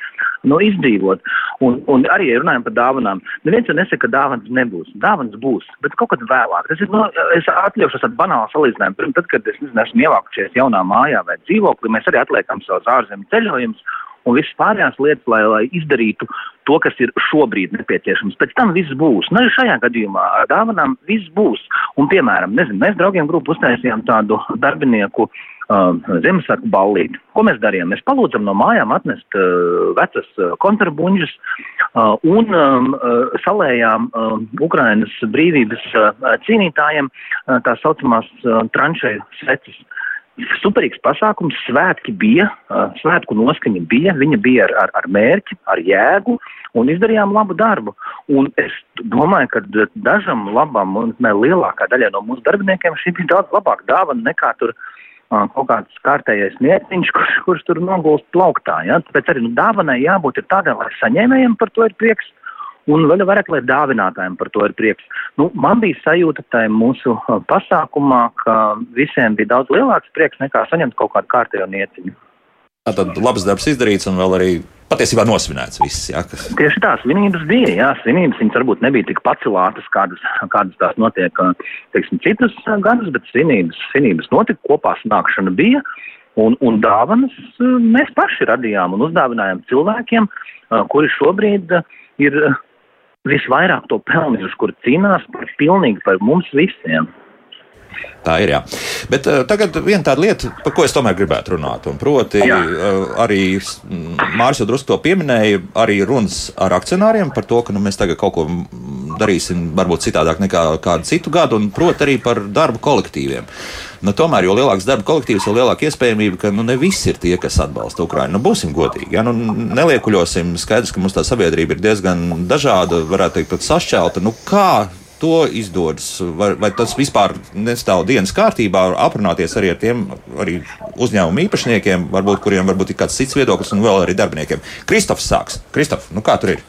nu, izdzīvot. Un, un arī, ja runājam par dāvanām, neviens jau nesaka, ka dāvanas nebūs. Dāvanas būs, bet kaut kad vēlāk. Tas ir, nu, es atļaušos tādu banālu salīdzinājumu. Pirms, tad, kad es nezinu, esmu ievākušies jaunā mājā vai dzīvoklī, mēs arī atliekam savus ārzemju ceļojumus un visas pārējās lietas, lai, lai izdarītu to, kas ir šobrīd nepieciešams. Pēc tam viss būs. Nu, šajā gadījumā ar dāvanām viss būs. Un, piemēram, nezinu, mēs draugiem grupu uztaisījām tādu darbinieku uh, Ziemassvētku ballīti. Ko mēs darījām? Mēs palūdzam no mājām atnest uh, vecas uh, kontrabuņģas uh, un um, uh, salējām uh, Ukrainas brīvības uh, cīnītājiem uh, tā saucamās uh, tranšēju sveces. Superīgs pasākums, svētki bija, svētku noskaņa bija, viņa bija ar, ar, ar mērķi, ar jēgu un izdarījām labu darbu. Un es domāju, ka dažam labam un ne, lielākā daļai no mūsu darbiniekiem šī bija daudz labāka dāvana nekā tur kaut kāds kārtējais mērķiņš, kurš, kurš tur nogulst plauktā. Ja? Tāpēc arī nu, dāvanai jābūt tādai, lai saņēmējiem par to ir prieks un vēl vairāk, lai dāvinātājiem par to ir prieks. Nu, man bija sajūta tajā mūsu uh, pasākumā, ka visiem bija daudz lielāks prieks nekā saņemt kaut kādu kārtējo nieciņu. Tad labs darbs izdarīts un vēl arī patiesībā nosvinēts viss. Jā, kas... Tieši tā, svinības bija. Jā, svinības viņas varbūt nebija tik pacelātas, kādas, kādas tās notiek uh, teiksim, citas uh, gadus, bet svinības, svinības notika, kopā sanākšana bija. Un, un dāvanas mēs paši radījām un uzdāvinājām cilvēkiem, kuri šobrīd ir visvairāk to pelnījuši, kur cīnās par pilnīgi par mums visiem. Tā ir. Jā. Bet uh, tagad viena tāda lieta, par ko es tomēr gribētu runāt. Proti, uh, arī Mārcis jau drusku to pieminēja, arī runas ar akcionāriem par to, ka nu, mēs tagad kaut ko darīsim varbūt citādāk nekā kādu citu gadu, un proti arī par darbu kolektīviem. Nu, tomēr, jo lielāks darba kolektīvs, jo lielāka iespējamība, ka nu, ne visi ir tie, kas atbalsta Ukraiņu. Nu, būsim godīgi. Ja? Nu, neliekuļosim. Skaidrs, ka mums tā sabiedrība ir diezgan dažāda, varētu teikt, pat sašķelta. Nu, kā to izdodas? Vai, vai tas vispār nestāv dienas kārtībā, aprunāties arī ar tiem arī uzņēmumu īpašniekiem, varbūt, kuriem varbūt ir kāds cits viedoklis, un vēl arī darbiniekiem? Kristofs sāks. Kristof, nu kā tur ir?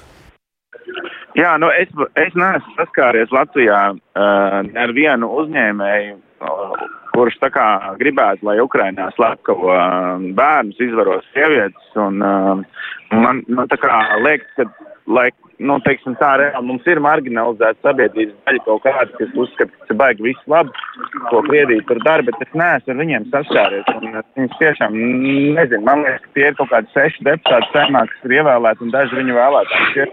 Jā, nu es, es neesmu saskāries Latvijā uh, ar vienu uzņēmēju, uh, kurš tā kā gribētu, lai Ukrainā slepkavo uh, bērnus, izvaros sievietes. Un, uh, man, man tā kā liekas, ka, lai, nu, teiksim tā, reāli mums ir marginalizēta sabiedrības daļa kaut kāda, kas uzskata, ka baigi viss labi, ko Krievija tur dara, bet es neesmu ar viņiem saskāries. Viņus tiešām nezinu, man liekas, ka tie ir kaut kādi seši deputāti saimā, kas ir ievēlēti un daži viņu vēlētāji.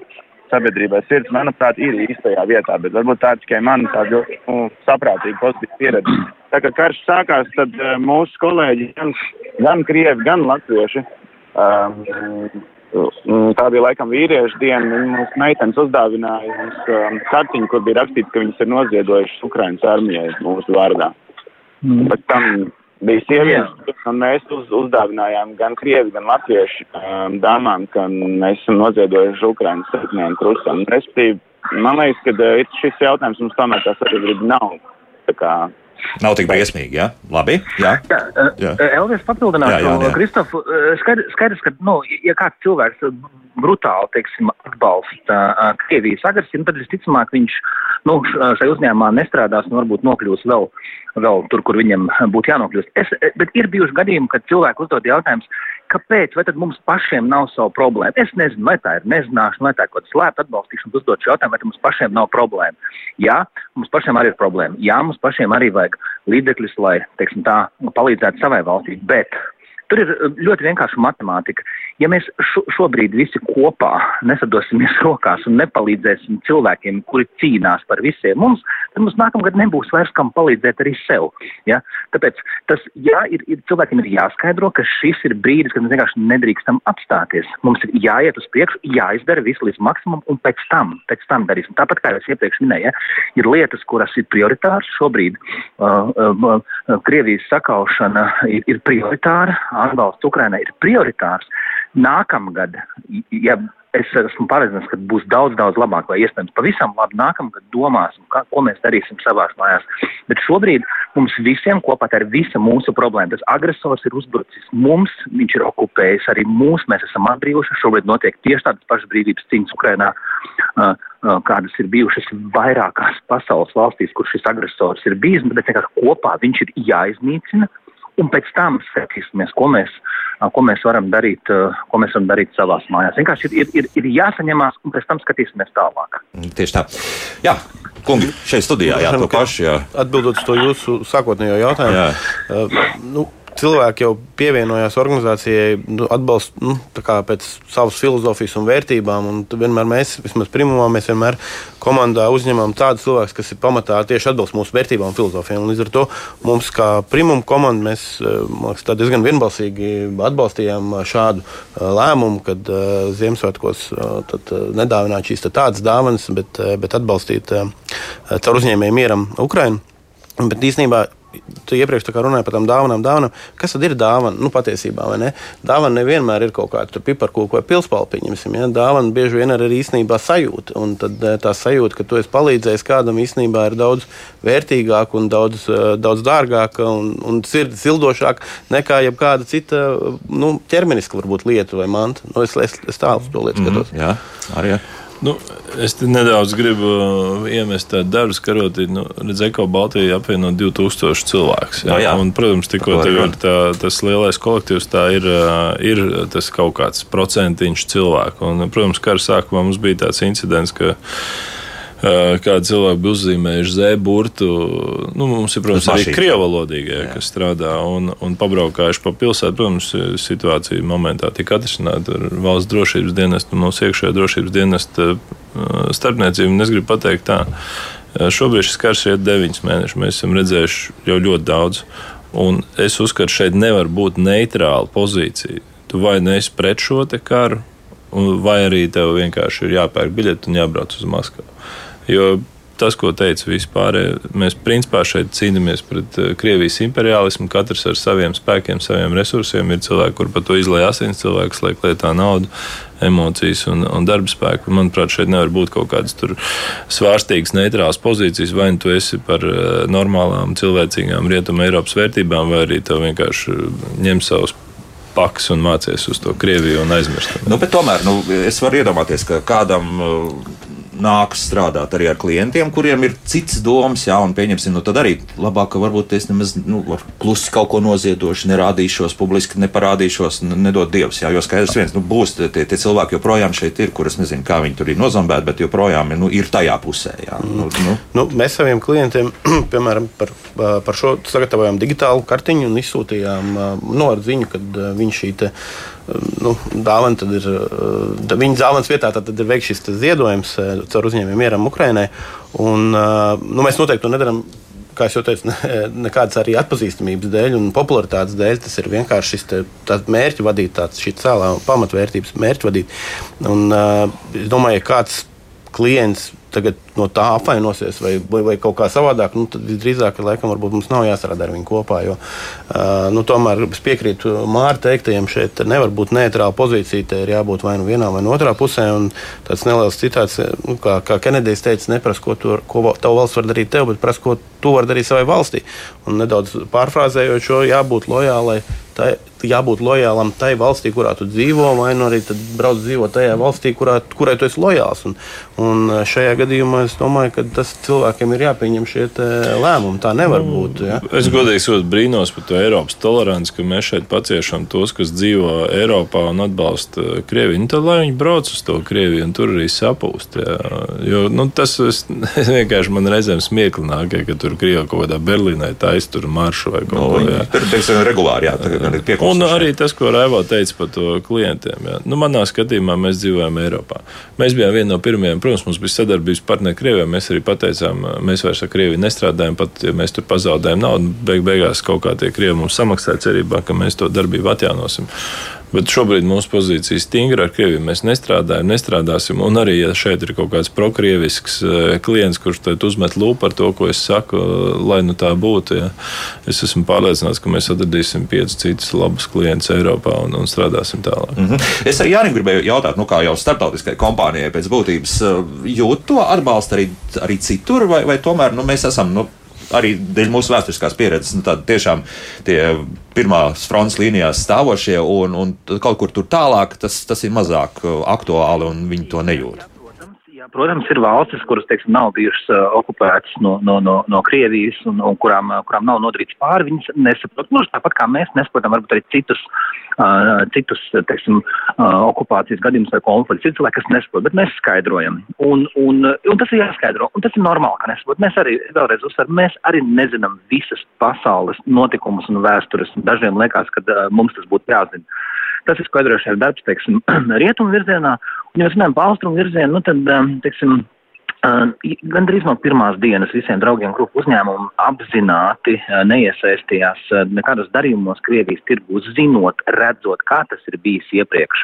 Sabiedrībai sirds, manuprāt, ir īstajā vietā, bet varbūt tā tikai man tāda nu, saprātīga pozitīva pieredze. Tā kā karš sākās, tad uh, mūsu kolēģi, gan, gan krievi, gan latvieši, um, tā bija laikam vīriešu diena, viņi mums meitenes uzdāvināja mums um, kartiņu, kur bija rakstīts, ka viņas ir noziedojušas Ukrainas armijai mūsu vārdā. Mm. Bet tam bija sievietes, un mēs uz, uzdāvinājām gan krievi, gan latviešu um, dāmām, ka mēs esam noziedojuši Ukrainas sarkanajam krustam. Respektīvi, man liekas, ka uh, šis jautājums mums tomēr tā sabiedrība nav. Tā kā, Nav tik briesmīgi, jā? Labi. Jā, jā. jā. Elvis papildināšu. Kristof, skaidrs, skaidrs, ka, nu, ja kāds cilvēks brutāli, teiksim, atbalsta Krievijas agresiju, nu, tad visticamāk viņš, nu, šai uzņēmumā nestrādās un varbūt nokļūs vēl, vēl tur, kur viņam būtu jānokļūst. Es, bet ir bijuši gadījumi, kad cilvēki uzdod jautājumus, kāpēc, vai tad mums pašiem nav savu problēmu? Es nezinu, vai tā ir nezināšana, vai tā ir kaut kāda slēpta atbalstīšana, uzdot šo jautājumu, vai mums pašiem nav problēma. Jā, mums pašiem arī ir problēma. Jā, mums pašiem arī vajag līdzekļus, lai, teiksim tā, palīdzētu savai valstī, bet Tur ir ļoti vienkārša matemātika. Ja mēs šo, šobrīd visi kopā nesadosimies rokās un nepalīdzēsim cilvēkiem, kuri cīnās par visiem mums, tad mums nākamgad nebūs vairs kam palīdzēt arī sev. Ja? Tāpēc tas, jā, ir, ir, cilvēkiem ir jāskaidro, ka šis ir brīdis, kad mēs vienkārši nedrīkstam apstāties. Mums ir jāiet uz priekšu, jāizdara visu līdz maksimumam, un pēc tam, pēc tam darīsim. Tāpat kā jau es iepriekš minēju, ja? ir lietas, kuras ir prioritāras šobrīd. Uh, uh, uh, Krievijas sakaušana ir, ir prioritāra atbalsts Ukrainai ir prioritārs, nākamgad, ja es esmu pārliecināts, ka būs daudz, daudz labāk, vai iespējams pavisam labi nākamgad domāsim, kā, ko mēs darīsim savās mājās. Bet šobrīd mums visiem kopā ir visa mūsu problēma. Tas agresors ir uzbrucis mums, viņš ir okupējis arī mūs, mēs esam atbrīvojuši. Šobrīd notiek tieši tādas pašas brīvības cīņas Ukrainā, uh, uh, kādas ir bijušas vairākās pasaules valstīs, kur šis agresors ir bijis, bet vienkārši kopā viņš ir jāiznīcina un pēc tam skatīsimies, ko mēs, ko mēs varam darīt, ko mēs varam darīt savās mājās. Vienkārši ir, ir, ir jāsaņemās, un pēc tam skatīsimies tālāk. Tieši tā. Jā, kungi, šeit studijā jā, to pašu. Jā. Atbildot uz to jūsu sākotnējo jautājumu. Jā. Uh, nu, cilvēki jau pievienojās organizācijai, nu, atbalst nu, pēc savas filozofijas un vērtībām. Un vienmēr mēs, vismaz primumā, mēs vienmēr komandā uzņemam tādus cilvēkus, kas ir pamatā tieši atbalst mūsu vērtībām un filozofijām. Līdz ar to mums, kā primuma komanda, mēs liekas, diezgan vienbalsīgi atbalstījām šādu lēmumu, kad Ziemassvētkos nedāvināt šīs tādas dāvanas, bet, bet atbalstīt caur uzņēmēju mieram Ukrainu. Bet īstenībā tu iepriekš runāji par tām dāvanām, dāvanām. Kas tad ir dāvana? Nu, patiesībā, vai ne? Dāvana nevienmēr ir kaut kāda piparkūka vai pilspalpiņa. Ja? Dāvana bieži vien ir īstenībā sajūta. Un tad eh, tā sajūta, ka tu esi palīdzējis kādam, īstenībā ir daudz vērtīgāka un daudz, eh, daudz dārgāka un, un sildošāka nekā jebkāda cita nu, ķermeniska varbūt lieta vai manta. Nu, es, es, es tālu to lietu mhm, skatos. Mm, jā, arī. Jā. Nu, es nedaudz gribu uh, iemest tādu darbu, karoti, nu, redzēju, ka Baltijā apvieno 2000 cilvēkus. Jā, no, jā. Un, protams, tikko tev ir tā, tas lielais kolektīvs, tā ir, uh, ir tas kaut kāds procentiņš cilvēku. Un, protams, kara sākumā mums bija tāds incidents, ka kādi cilvēki bija uzzīmējuši zēburtu. Nu, mums ir, protams, arī krievalodīgie, kas strādā un, un pabraukājuši pa pilsētu. Protams, situācija momentā tika atrisināta ar valsts drošības dienestu un mūsu iekšējā drošības dienesta starpniecību. Es gribu pateikt tā. Šobrīd šis karš iet deviņus mēnešus. Mēs esam redzējuši jau ļoti daudz. Un es uzskatu, ka šeit nevar būt neitrāla pozīcija. Tu vai neesi pret šo karu, vai arī tev vienkārši ir jāpērk biļeti un jābrauc uz Maskavu. Jo tas, ko teica vispār, mēs principā šeit cīnāmies pret eh, Krievijas imperialismu. Katrs ar saviem spēkiem, saviem resursiem. Ir cilvēki, kur par to izlaiž asins, cilvēks liek lietā naudu, emocijas un, un darba spēku. Manuprāt, šeit nevar būt kaut kādas svārstīgas, neitrālas pozīcijas. Vai nu tu esi par eh, normālām, cilvēcīgām rietumu Eiropas vērtībām, vai arī tev vienkārši ņem savus paks un mācies uz to Krieviju un aizmirst. Nu, tomēr nu, es varu iedomāties, ka kādam nāks strādāt arī ar klientiem, kuriem ir cits domas, jā, un pieņemsim, nu tad arī labāk, ka varbūt es nemaz nu, klusi kaut ko noziedošu, nerādīšos, publiski neparādīšos, nedod Dievs, jā, jo skaidrs viens, nu būs tie, tie cilvēki joprojām šeit ir, kur es nezinu, kā viņi tur ir nozombēti, bet joprojām nu, ir tajā pusē, jā. Nu, nu. Nu, mēs saviem klientiem, piemēram, par, par šo sagatavojām digitālu kartiņu un izsūtījām nu, ar ziņu, kad viņi šī te nu, dāvana, tad ir uh, viņa dāvanas vietā, tad, ir veikts šis ziedojums uh, caur uzņēmējiem mieram Ukrainai. Un, uh, nu, mēs noteikti to nedarām. Kā jau teicu, ne, nekādas arī atpazīstamības dēļ un popularitātes dēļ. Tas ir vienkārši šis mērķis vadīt, tāds šī cēlā pamatvērtības mērķis vadīt. Un, uh, es domāju, ka kāds klients tagad no tā apvainosies vai, vai, vai kaut kā savādāk, nu, tad drīzāk laikam mums nav jāstrādā ar viņu kopā. Jo, uh, nu, tomēr es piekrītu Mārta teiktajiem, šeit nevar būt neitrāla pozīcija. Te ir jābūt vai nu vienā vai no otrā pusē. Tāds neliels citāts, nu, kā, kā Kenedijs teica, neprasa, ko, tu, ko tava valsts var darīt tev, bet prasa, ko tu vari darīt savai valstī. Un nedaudz pārfrāzējot šo, jābūt lojālai tai, jābūt lojālam tai valstī, kurā tu dzīvo, vai nu arī brauc dzīvot tajā valstī, kurā, kurai tu esi lojāls. Un, un šajā gadījumā es domāju, ka tas cilvēkiem ir jāpieņem šie lēmumi. Tā nevar nu, būt. Ja? Es godīgi sakot, brīnos par to Eiropas toleranci, ka mēs šeit paciešam tos, kas dzīvo Eiropā un atbalsta Krieviju. Nu, tad lai viņi brauc uz to Krieviju un tur arī sapūst. Ja? Jo, nu, tas es, vienkārši man reizēm smieklināk, ja, ka tur Krievija kaut kādā Berlīnē taisa tur maršu vai kaut nu, ko tādu. Tur tas ir regulāri. Jā, Un arī tas, ko Raivo teica par to klientiem. Jā. Nu, manā skatījumā mēs dzīvojam Eiropā. Mēs bijām viena no pirmajām, protams, mums bija sadarbības partneri Krievijā. Mēs arī pateicām, mēs vairs ar Krieviju nestrādājam, pat ja mēs tur pazaudējam naudu. Beig beigās kaut kā tie Krievi mums samaksāja cerībā, ka mēs to darbību atjaunosim. Bet šobrīd mūsu pozīcija ir stingra. Ar Krieviju mēs nestrādājam, nestrādāsim. Un arī, ja šeit ir kaut kāds prokrievisks eh, klients, kurš uzmet lūpu par to, ko es saku, lai nu tā būtu, ja, es esmu pārliecināts, ka mēs atradīsim piecus citus labus klientus Eiropā un, un strādāsim tālāk. Mm -hmm. Es arī Jānim gribēju jautāt, nu, kā jau starptautiskai kompānijai pēc būtības eh, jūt to atbalstu arī, arī citur, vai, vai tomēr nu, mēs esam. Nu, arī dēļ mūsu vēsturiskās pieredzes, nu, tiešām tie pirmās frontes līnijās stāvošie, un, un kaut kur tur tālāk tas, tas ir mazāk uh, aktuāli, un viņi to nejūt. Protams, ir valstis, kuras teiksim, nav bijušas uh, okupētas no, no, no, no Krievijas un, un kurām, uh, kurām nav nodarīts pāri. Viņas nesaprot, nu, tāpat kā mēs nesaprotam varbūt arī citus, uh, citus teiksim, uh, okupācijas gadījumus vai konfliktus. Ir cilvēki, kas nesaprot, bet mēs skaidrojam. Un, un, un tas ir jāskaidro, un tas ir normāli, ka nesaprot. Mēs arī, vēlreiz uzsveram, mēs arī nezinām visas pasaules notikumus un vēstures. Dažiem liekas, ka uh, mums tas būtu jāzina. Tas ir skaidrošais darbs, teiksim, rietumu virzienā. Un, ja mēs runājam par austrumu virzienu, nu, tad, um, teiksim, Uh, Gan drīz no pirmās dienas visiem draugiem grupu uzņēmumiem apzināti uh, neiesaistījās uh, nekādos darījumos Krievijas tirgu, zinot, redzot, kā tas ir bijis iepriekš.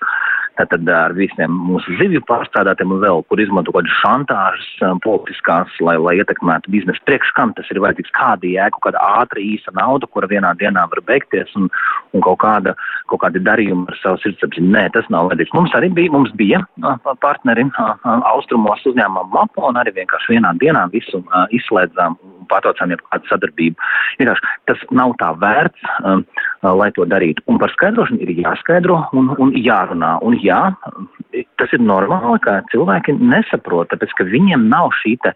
Tātad ar visiem mūsu zivju pārstrādātiem un vēl, kur izmanto kaut kādas šantāžas politiskās, lai, lai ietekmētu biznesu. Priekš kam tas ir vajadzīgs, kāda jēga, kāda ātra īsa nauda, kura vienā dienā var beigties un, un kaut, kāda, kaut kādi darījumi ar savu sirdsapziņu. Nē, tas nav vajadzīgs. Mums arī bija, mums bija partneri austrumos uzņēmumam Mapo un arī vienkārši vienā dienā visu izslēdzām pārtraucām jau kādu sadarbību. Vienkārši tas nav tā vērts, um, uh, lai to darītu. Un par skaidrošanu ir jāskaidro un, un jārunā. Un jā, tas ir normāli, ka cilvēki nesaprot, tāpēc ka viņiem nav šī te.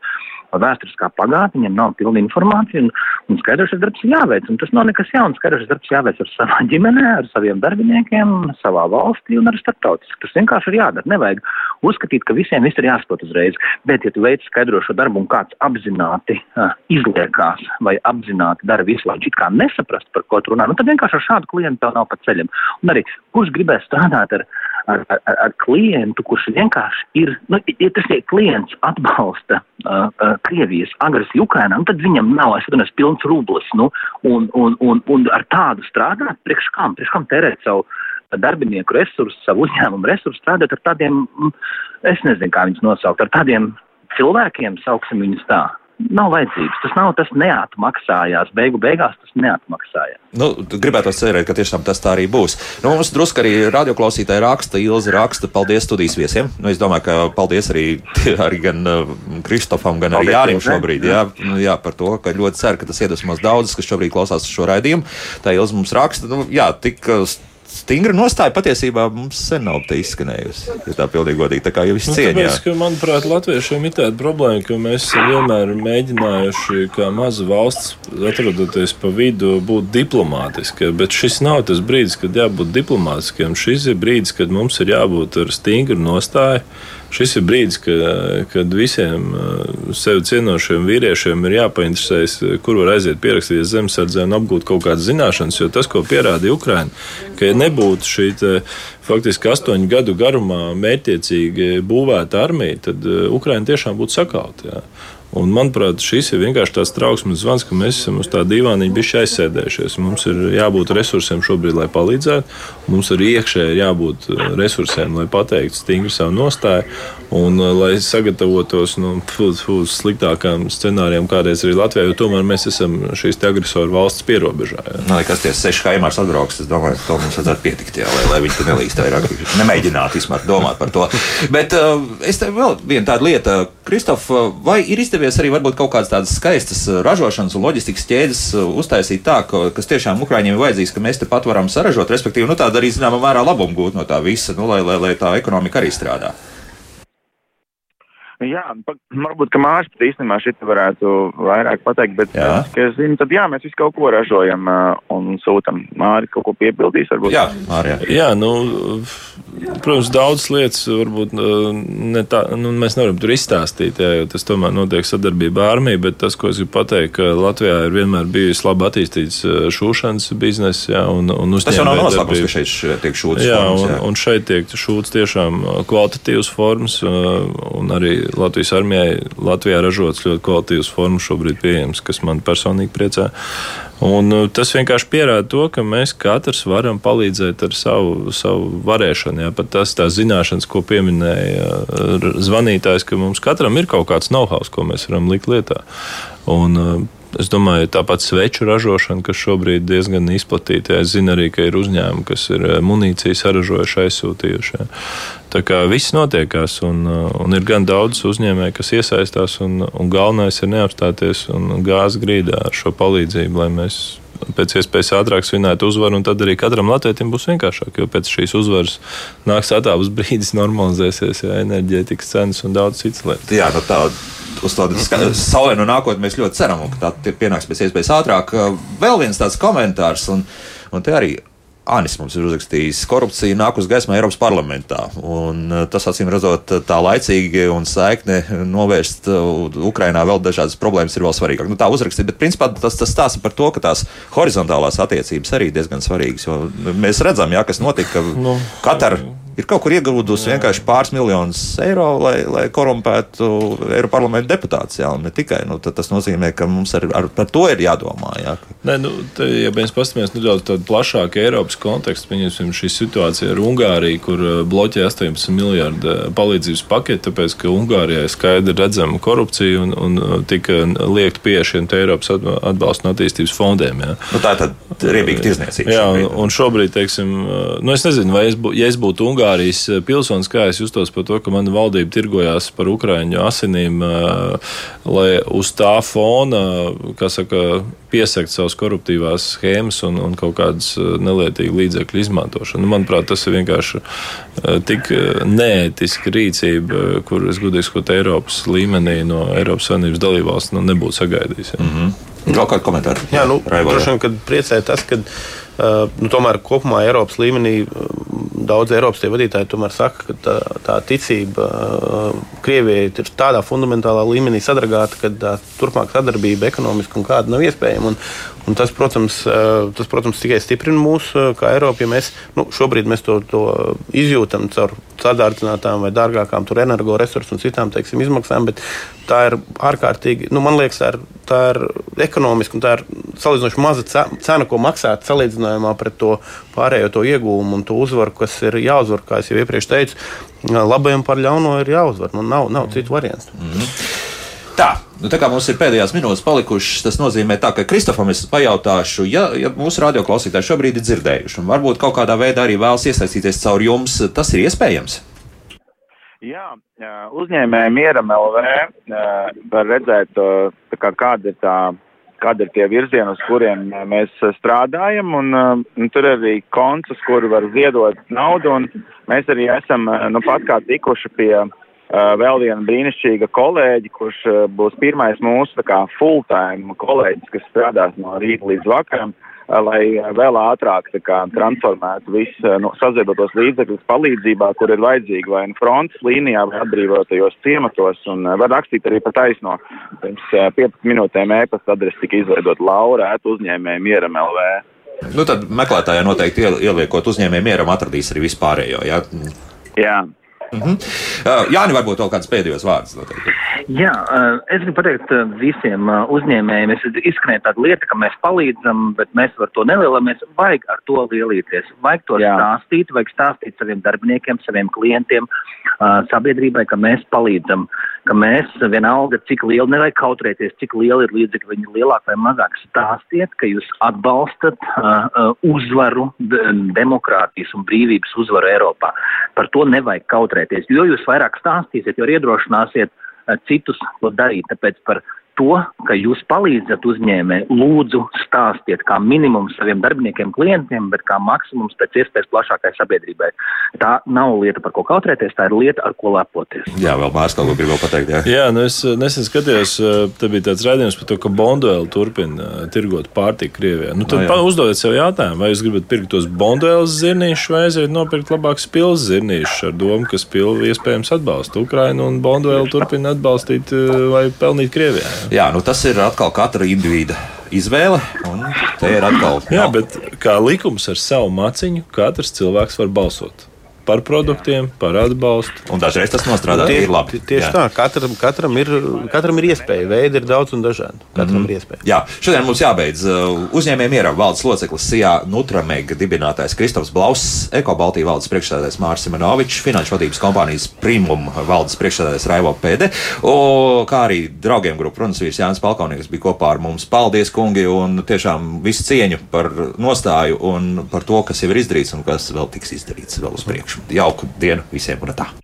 Uh, vēsturiskā pagātne, viņam nav pilna informācija, un, un skaidrs, ka darbs ir jāveic. Un tas nav nekas jauns. Skaidrs, ka darbs jāveic ar savā ģimenē, ar saviem darbiniekiem, savā valstī un arī starptautiski. Tas vienkārši ir jādara. Nevajag uzskatīt, ka visiem viss ir jāsaprot uzreiz. Bet, ja tu veic skaidrošo darbu un kāds apzināti uh, izliekās vai apzināti dara visu, lai it kā nesaprast, par ko tu runā, nu, tad vienkārši ar šādu klientu nav pa ceļam. Un arī kurš gribēs strādāt ar ar, ar, ar klientu, kurš vienkārši ir, nu, ja tas ir klients atbalsta uh, uh, Krievijas agresiju Ukrainā, nu, tad viņam nav, es atvainojos, pilns rublis, nu, un, un, un, un ar tādu strādāt, priekš kam, priekš kam tērēt savu darbinieku resursu, savu uzņēmumu resursu, strādāt ar tādiem, es nezinu, kā viņus nosaukt, ar tādiem cilvēkiem, sauksim viņus tā nav vajadzības. Tas nav tas neatmaksājās. Beigu beigās tas neatmaksājās. Nu, gribētu cerēt, ka tiešām tas tā arī būs. Nu, mums drusku arī radioklausītāji raksta, Ilza raksta, paldies studijas viesiem. Nu, es domāju, ka paldies arī, arī gan uh, Kristofam, gan paldies, arī Jānim šobrīd. Jā, nu, jā, par to, ka ļoti ceru, ka tas iedvesmos daudzus, kas šobrīd klausās šo raidījumu. Tā Ilza mums raksta, nu, jā, tik uh, stingra nostāja patiesībā mums sen nav izskanējusi. Ja tā pilnīgi godīgi, tā kā jau viss nu, cieņā. Tāpēc, ka, manuprāt, latviešiem ir tāda problēma, ka mēs vienmēr mēģinājuši, kā maza valsts, atrodoties pa vidu, būt diplomātiski. Bet šis nav tas brīdis, kad jābūt diplomātiskiem. Šis ir brīdis, kad mums ir jābūt ar stingru nostāju Šis ir brīdis, ka, kad visiem uh, sevi cienošiem vīriešiem ir jāpainteresējas, kur var aiziet pierakstīties zemesardzē un apgūt kaut kādas zināšanas. Jo tas, ko pierādīja Ukraiņa, ka ja nebūtu šī te, faktiski astoņu gadu garumā mērķiecīgi būvēta armija, tad Ukraina tiešām būtu sakauta. Un, manuprāt, šis ir vienkārši tāds trauksmes zvans, ka mēs esam uz tā dīvāniņa bijuši aizsēdējušies. Mums ir jābūt resursiem šobrīd, lai palīdzētu. Mums arī iekšēji ir jābūt uh, resursiem, lai pateiktu stingri savu nostāju un uh, lai sagatavotos nu, uz sliktākām scenārijiem, kādreiz arī Latvijā, jo tomēr mēs esam šīs agresoru valsts pierobežā. Jā. Nu, kas tie seši haimārs atbrauks, es domāju, ka to mums vajadzētu pietikt, jā, lai, lai viņi tur nelīst vairāk. Nemēģināt vismaz domāt par to. Bet uh, es te vēl vienu tādu lietu, Kristof, vai ir izdevies izdevies arī varbūt kaut kādas tādas skaistas uh, ražošanas un loģistikas ķēdes uh, uztaisīt tā, ka, kas tiešām Ukraiņiem ir vajadzīgs, ka mēs te pat varam saražot, respektīvi, nu, tāda arī zināmā mērā labumu gūt no tā visa, nu, lai, lai, lai tā ekonomika arī strādā. Jā, varbūt, ka mājas pat īstenībā šit varētu vairāk pateikt, bet, jā. ka es zinu, tad jā, mēs visu kaut ko ražojam un sūtam. Māri kaut ko piepildīs, varbūt. Jā, Māri, jā. jā nu, protams, daudz lietas varbūt ne tā, nu, mēs nevaram tur izstāstīt, jā, jo tas tomēr notiek sadarbībā ar armiju, bet tas, ko es gribu pateikt, ka Latvijā ir vienmēr bijis labi attīstīts šūšanas bizness, jā, un, un uzņēmēji. Tas jau nav noslēpums, ka šeit tiek šūts jā, formas, jā. Un, un šeit tiek šūts tiešām kvalitatīvs formas, un arī Latvijas armijai Latvijā ražots ļoti kvalitīvs formas šobrīd pieejams, kas man personīgi priecē. Un uh, tas vienkārši pierāda to, ka mēs katrs varam palīdzēt ar savu, savu varēšanu. Jā, pat tas tā zināšanas, ko pieminēja uh, zvanītājs, ka mums katram ir kaut kāds know-how, ko mēs varam likt lietā. Un, uh, Es domāju, tāpat sveču ražošana, kas šobrīd diezgan izplatīta. Es zinu arī, ka ir uzņēmumi, kas ir munīciju saražojuši, aizsūtījuši. Tā kā viss notiekās, un, uh, un ir gan daudz uzņēmēju, kas iesaistās, un, un galvenais ir neapstāties un gāzt grīdā ar šo palīdzību, lai mēs pēc iespējas ātrāk svinētu uzvaru, un tad arī katram latvietim būs vienkāršāk, jo pēc šīs uzvaras nāks atāvs brīdis, normalizēsies jā, enerģētikas cenas un daudz citas lietas. Jā, nu tā, uz tādu saulēnu nākotni mēs ļoti ceram, ka tā pienāks pēc iespējas ātrāk. Vēl viens tāds komentārs, un, un te arī Anis mums ir uzrakstījis, ka korupcija nāk uz gaismu Eiropas parlamentā. Un tas, acīm redzot, tā laicīgi un saikne novērst Ukrainā vēl dažādas problēmas ir vēl svarīgāk. Nu, tā uzrakstīt, bet principā tas, tas stāsta par to, ka tās horizontālās attiecības arī diezgan svarīgas. Mēs redzam, jā, kas notika. Nu, Katar ir kaut kur ieguvusi vienkārši pāris miljonus eiro, lai, lai korumpētu Eiropas parlamenta deputātus. Jā, ne tikai nu, tas nozīmē, ka mums ar, ar, par to ir jādomā. Jā. Nē, nu, te, ja mēs paskatāmies nedaudz tādu plašāku Eiropas kontekstu, pieņemsim šī situācija ar Ungāriju, kur uh, bloķē 18 miljardu uh, palīdzības paketi, tāpēc, ka Ungārijai skaidri redzama korupcija un, un uh, tika liekt pie šiem Eiropas atbalsta un attīstības fondiem. Jā. Nu, tā ir riebīga tirzniecība. Jā, un, un šobrīd, teiksim, nu, es nezinu, vai es, bū, ja es būtu Ungārija, Ungārijas eh, pilsonis, kā es justos par to, ka mana valdība tirgojās par Ukraiņu asinīm, eh, lai uz tā fona, kā saka, piesakt savas koruptīvās schēmas un, un kaut kādas eh, nelietīgas līdzekļu izmantošanu. Nu, manuprāt, tas ir vienkārši tik neētiska rīcība, kur es gudīgi skotu Eiropas līmenī no Eiropas Savienības dalībvalsts nu, nebūtu sagaidījis. Ja. Mm -hmm. Vēl kādu komentāru? Jā, nu, droši vien, kad priecē tas, ka nu, tomēr kopumā Eiropas līmenī daudz Eiropas vadītāji saka, ka tā, tā ticība uh, Krievijai ir tādā fundamentālā līmenī sadragāta, ka turpmāk sadarbība ekonomiski un kāda nav iespējama. Un, un tas, protams, uh, tas, protams, tikai stiprina mūs uh, kā Eiropu, ja mēs nu, šobrīd mēs to, to izjūtam caur sadārdzinātām vai dārgākām energoresursu un citām teiksim, izmaksām, bet tā ir ārkārtīgi, nu, man liekas, tā ir, tā ir ekonomiski un tā ir salīdzinoši maza cena, ko maksāt salīdzinājumā pret to pārējo to iegūmu un to uzvaru, kas ir jāuzvar, kā jau iepriekš teicu. Labajam par ļauno ir jāuzvar. Nu, nav, nav citu variantu. Mm. Tā, nu, tā kā mums ir pēdējās minūtes palikušas, tas nozīmē, tā, ka Kristofam es pajautāšu, ja, ja mūsu radioklausītāji šobrīd ir dzirdējuši, un varbūt kaut kādā veidā arī vēlas iesaistīties caur jums, tas ir iespējams. Jā, uzņēmēji Mieram LV var redzēt, kā, kāda ir tā kāda ir tie virzieni, uz kuriem mēs strādājam, un, un tur ir arī konts, uz kuru var ziedot naudu, un mēs arī esam, nu, pat kā tikuši pie uh, vēl viena brīnišķīga kolēģi, kurš uh, būs pirmais mūsu, kā, full-time kolēģis, kas strādās no rīta līdz vakaram. Uh, lai vēl ātrāk kā, transformētu visu nu, saziedotos līdzekļus palīdzībā, kur ir vajadzīgi vai nu frontes līnijā, vai atbrīvotajos ciematos. Un var rakstīt arī pa taisno. Pirms 15 minūtēm e-pasta adrese tika izveidot Laura, uzņēmēja Mieram LV. Nu, tad meklētājai noteikti iel- ieliekot uzņēmēju mieram, atradīs arī vispārējo. Ja? Jā. Mhm. Uh, Jāni, varbūt vēl kāds pēdējos vārdus noteikti. Jā, eh, es gribu pateikt eh, visiem eh, uzņēmējiem, es izskanēju tādu lietu, ka mēs palīdzam, bet mēs ar to nelielamies. Vajag ar to lielīties. Vajag to Jā. stāstīt, vajag stāstīt saviem darbiniekiem, saviem klientiem, uh, sabiedrībai, ka mēs palīdzam, ka mēs vienalga, cik liela, nevajag kautrēties, cik liela ir līdzekļi, viņi lielāk vai mazāk stāstiet, ka jūs atbalstat uh, uh, uzvaru, demokrātijas un brīvības uzvaru Eiropā. Par to nevajag kautrēties, jo jūs vairāk stāstīsiet, jo iedrošināsiet uh, citus to darīt. Tāpēc par to, ka jūs palīdzat uzņēmē, lūdzu stāstiet kā minimums saviem darbiniekiem, klientiem, bet kā maksimums pēc iespējas plašākai sabiedrībai. Tā nav lieta, par ko kautrēties, tā ir lieta, ar ko lepoties. Jā, vēl Mārcis kaut ko grib vēl pateikt. Jā. Jā, nu es nesen skatījos, eh, te bija tāds raidījums par to, ka Bonduēla turpina tirgot pārtiku Krievijā. Nu, tad Nu, jā. pa- uzdodiet sev jautājumu, vai jūs gribat pirkt tos Bonduēlas zirnīšus, vai aiziet nopirkt labākus pilsētas zirnīšus ar domu, ka spilvi iespējams atbalsta Ukrainu un Bonduēla turpina atbalstīt vai pelnīt Krievijā. Jā, nu tas ir atkal katra individa izvēle. Un te ir atkal. Jā, bet kā likums ar savu maciņu, katrs cilvēks var balsot par produktiem, par atbalstu. Un dažreiz tas nostrādā Tie- ir labi. Tieši Jā. tā, katram, katram, ir, katram ir iespēja. Veidi ir daudz un dažādi. Katram mm -hmm. ir iespēja. Jā, šodien mums jābeidz uh, uzņēmējiem mierā valdes loceklis Sijā Nutramega dibinātājs Kristofs Blauss, Eko Baltijas valdes priekšsēdētājs Mārs Simonovičs, finanšu vadības kompānijas Primum valdes priekšsēdētājs Raivo Pēde, o, kā arī draugiem grupu runas vīrs Jānis Palkaunieks bija kopā ar mums. Paldies, kungi, un tiešām visu cieņu par nostāju un par to, kas jau ir izdarīts un kas vēl tiks izdarīts vēl uz priekšu. Jauku dienu visiem un tā!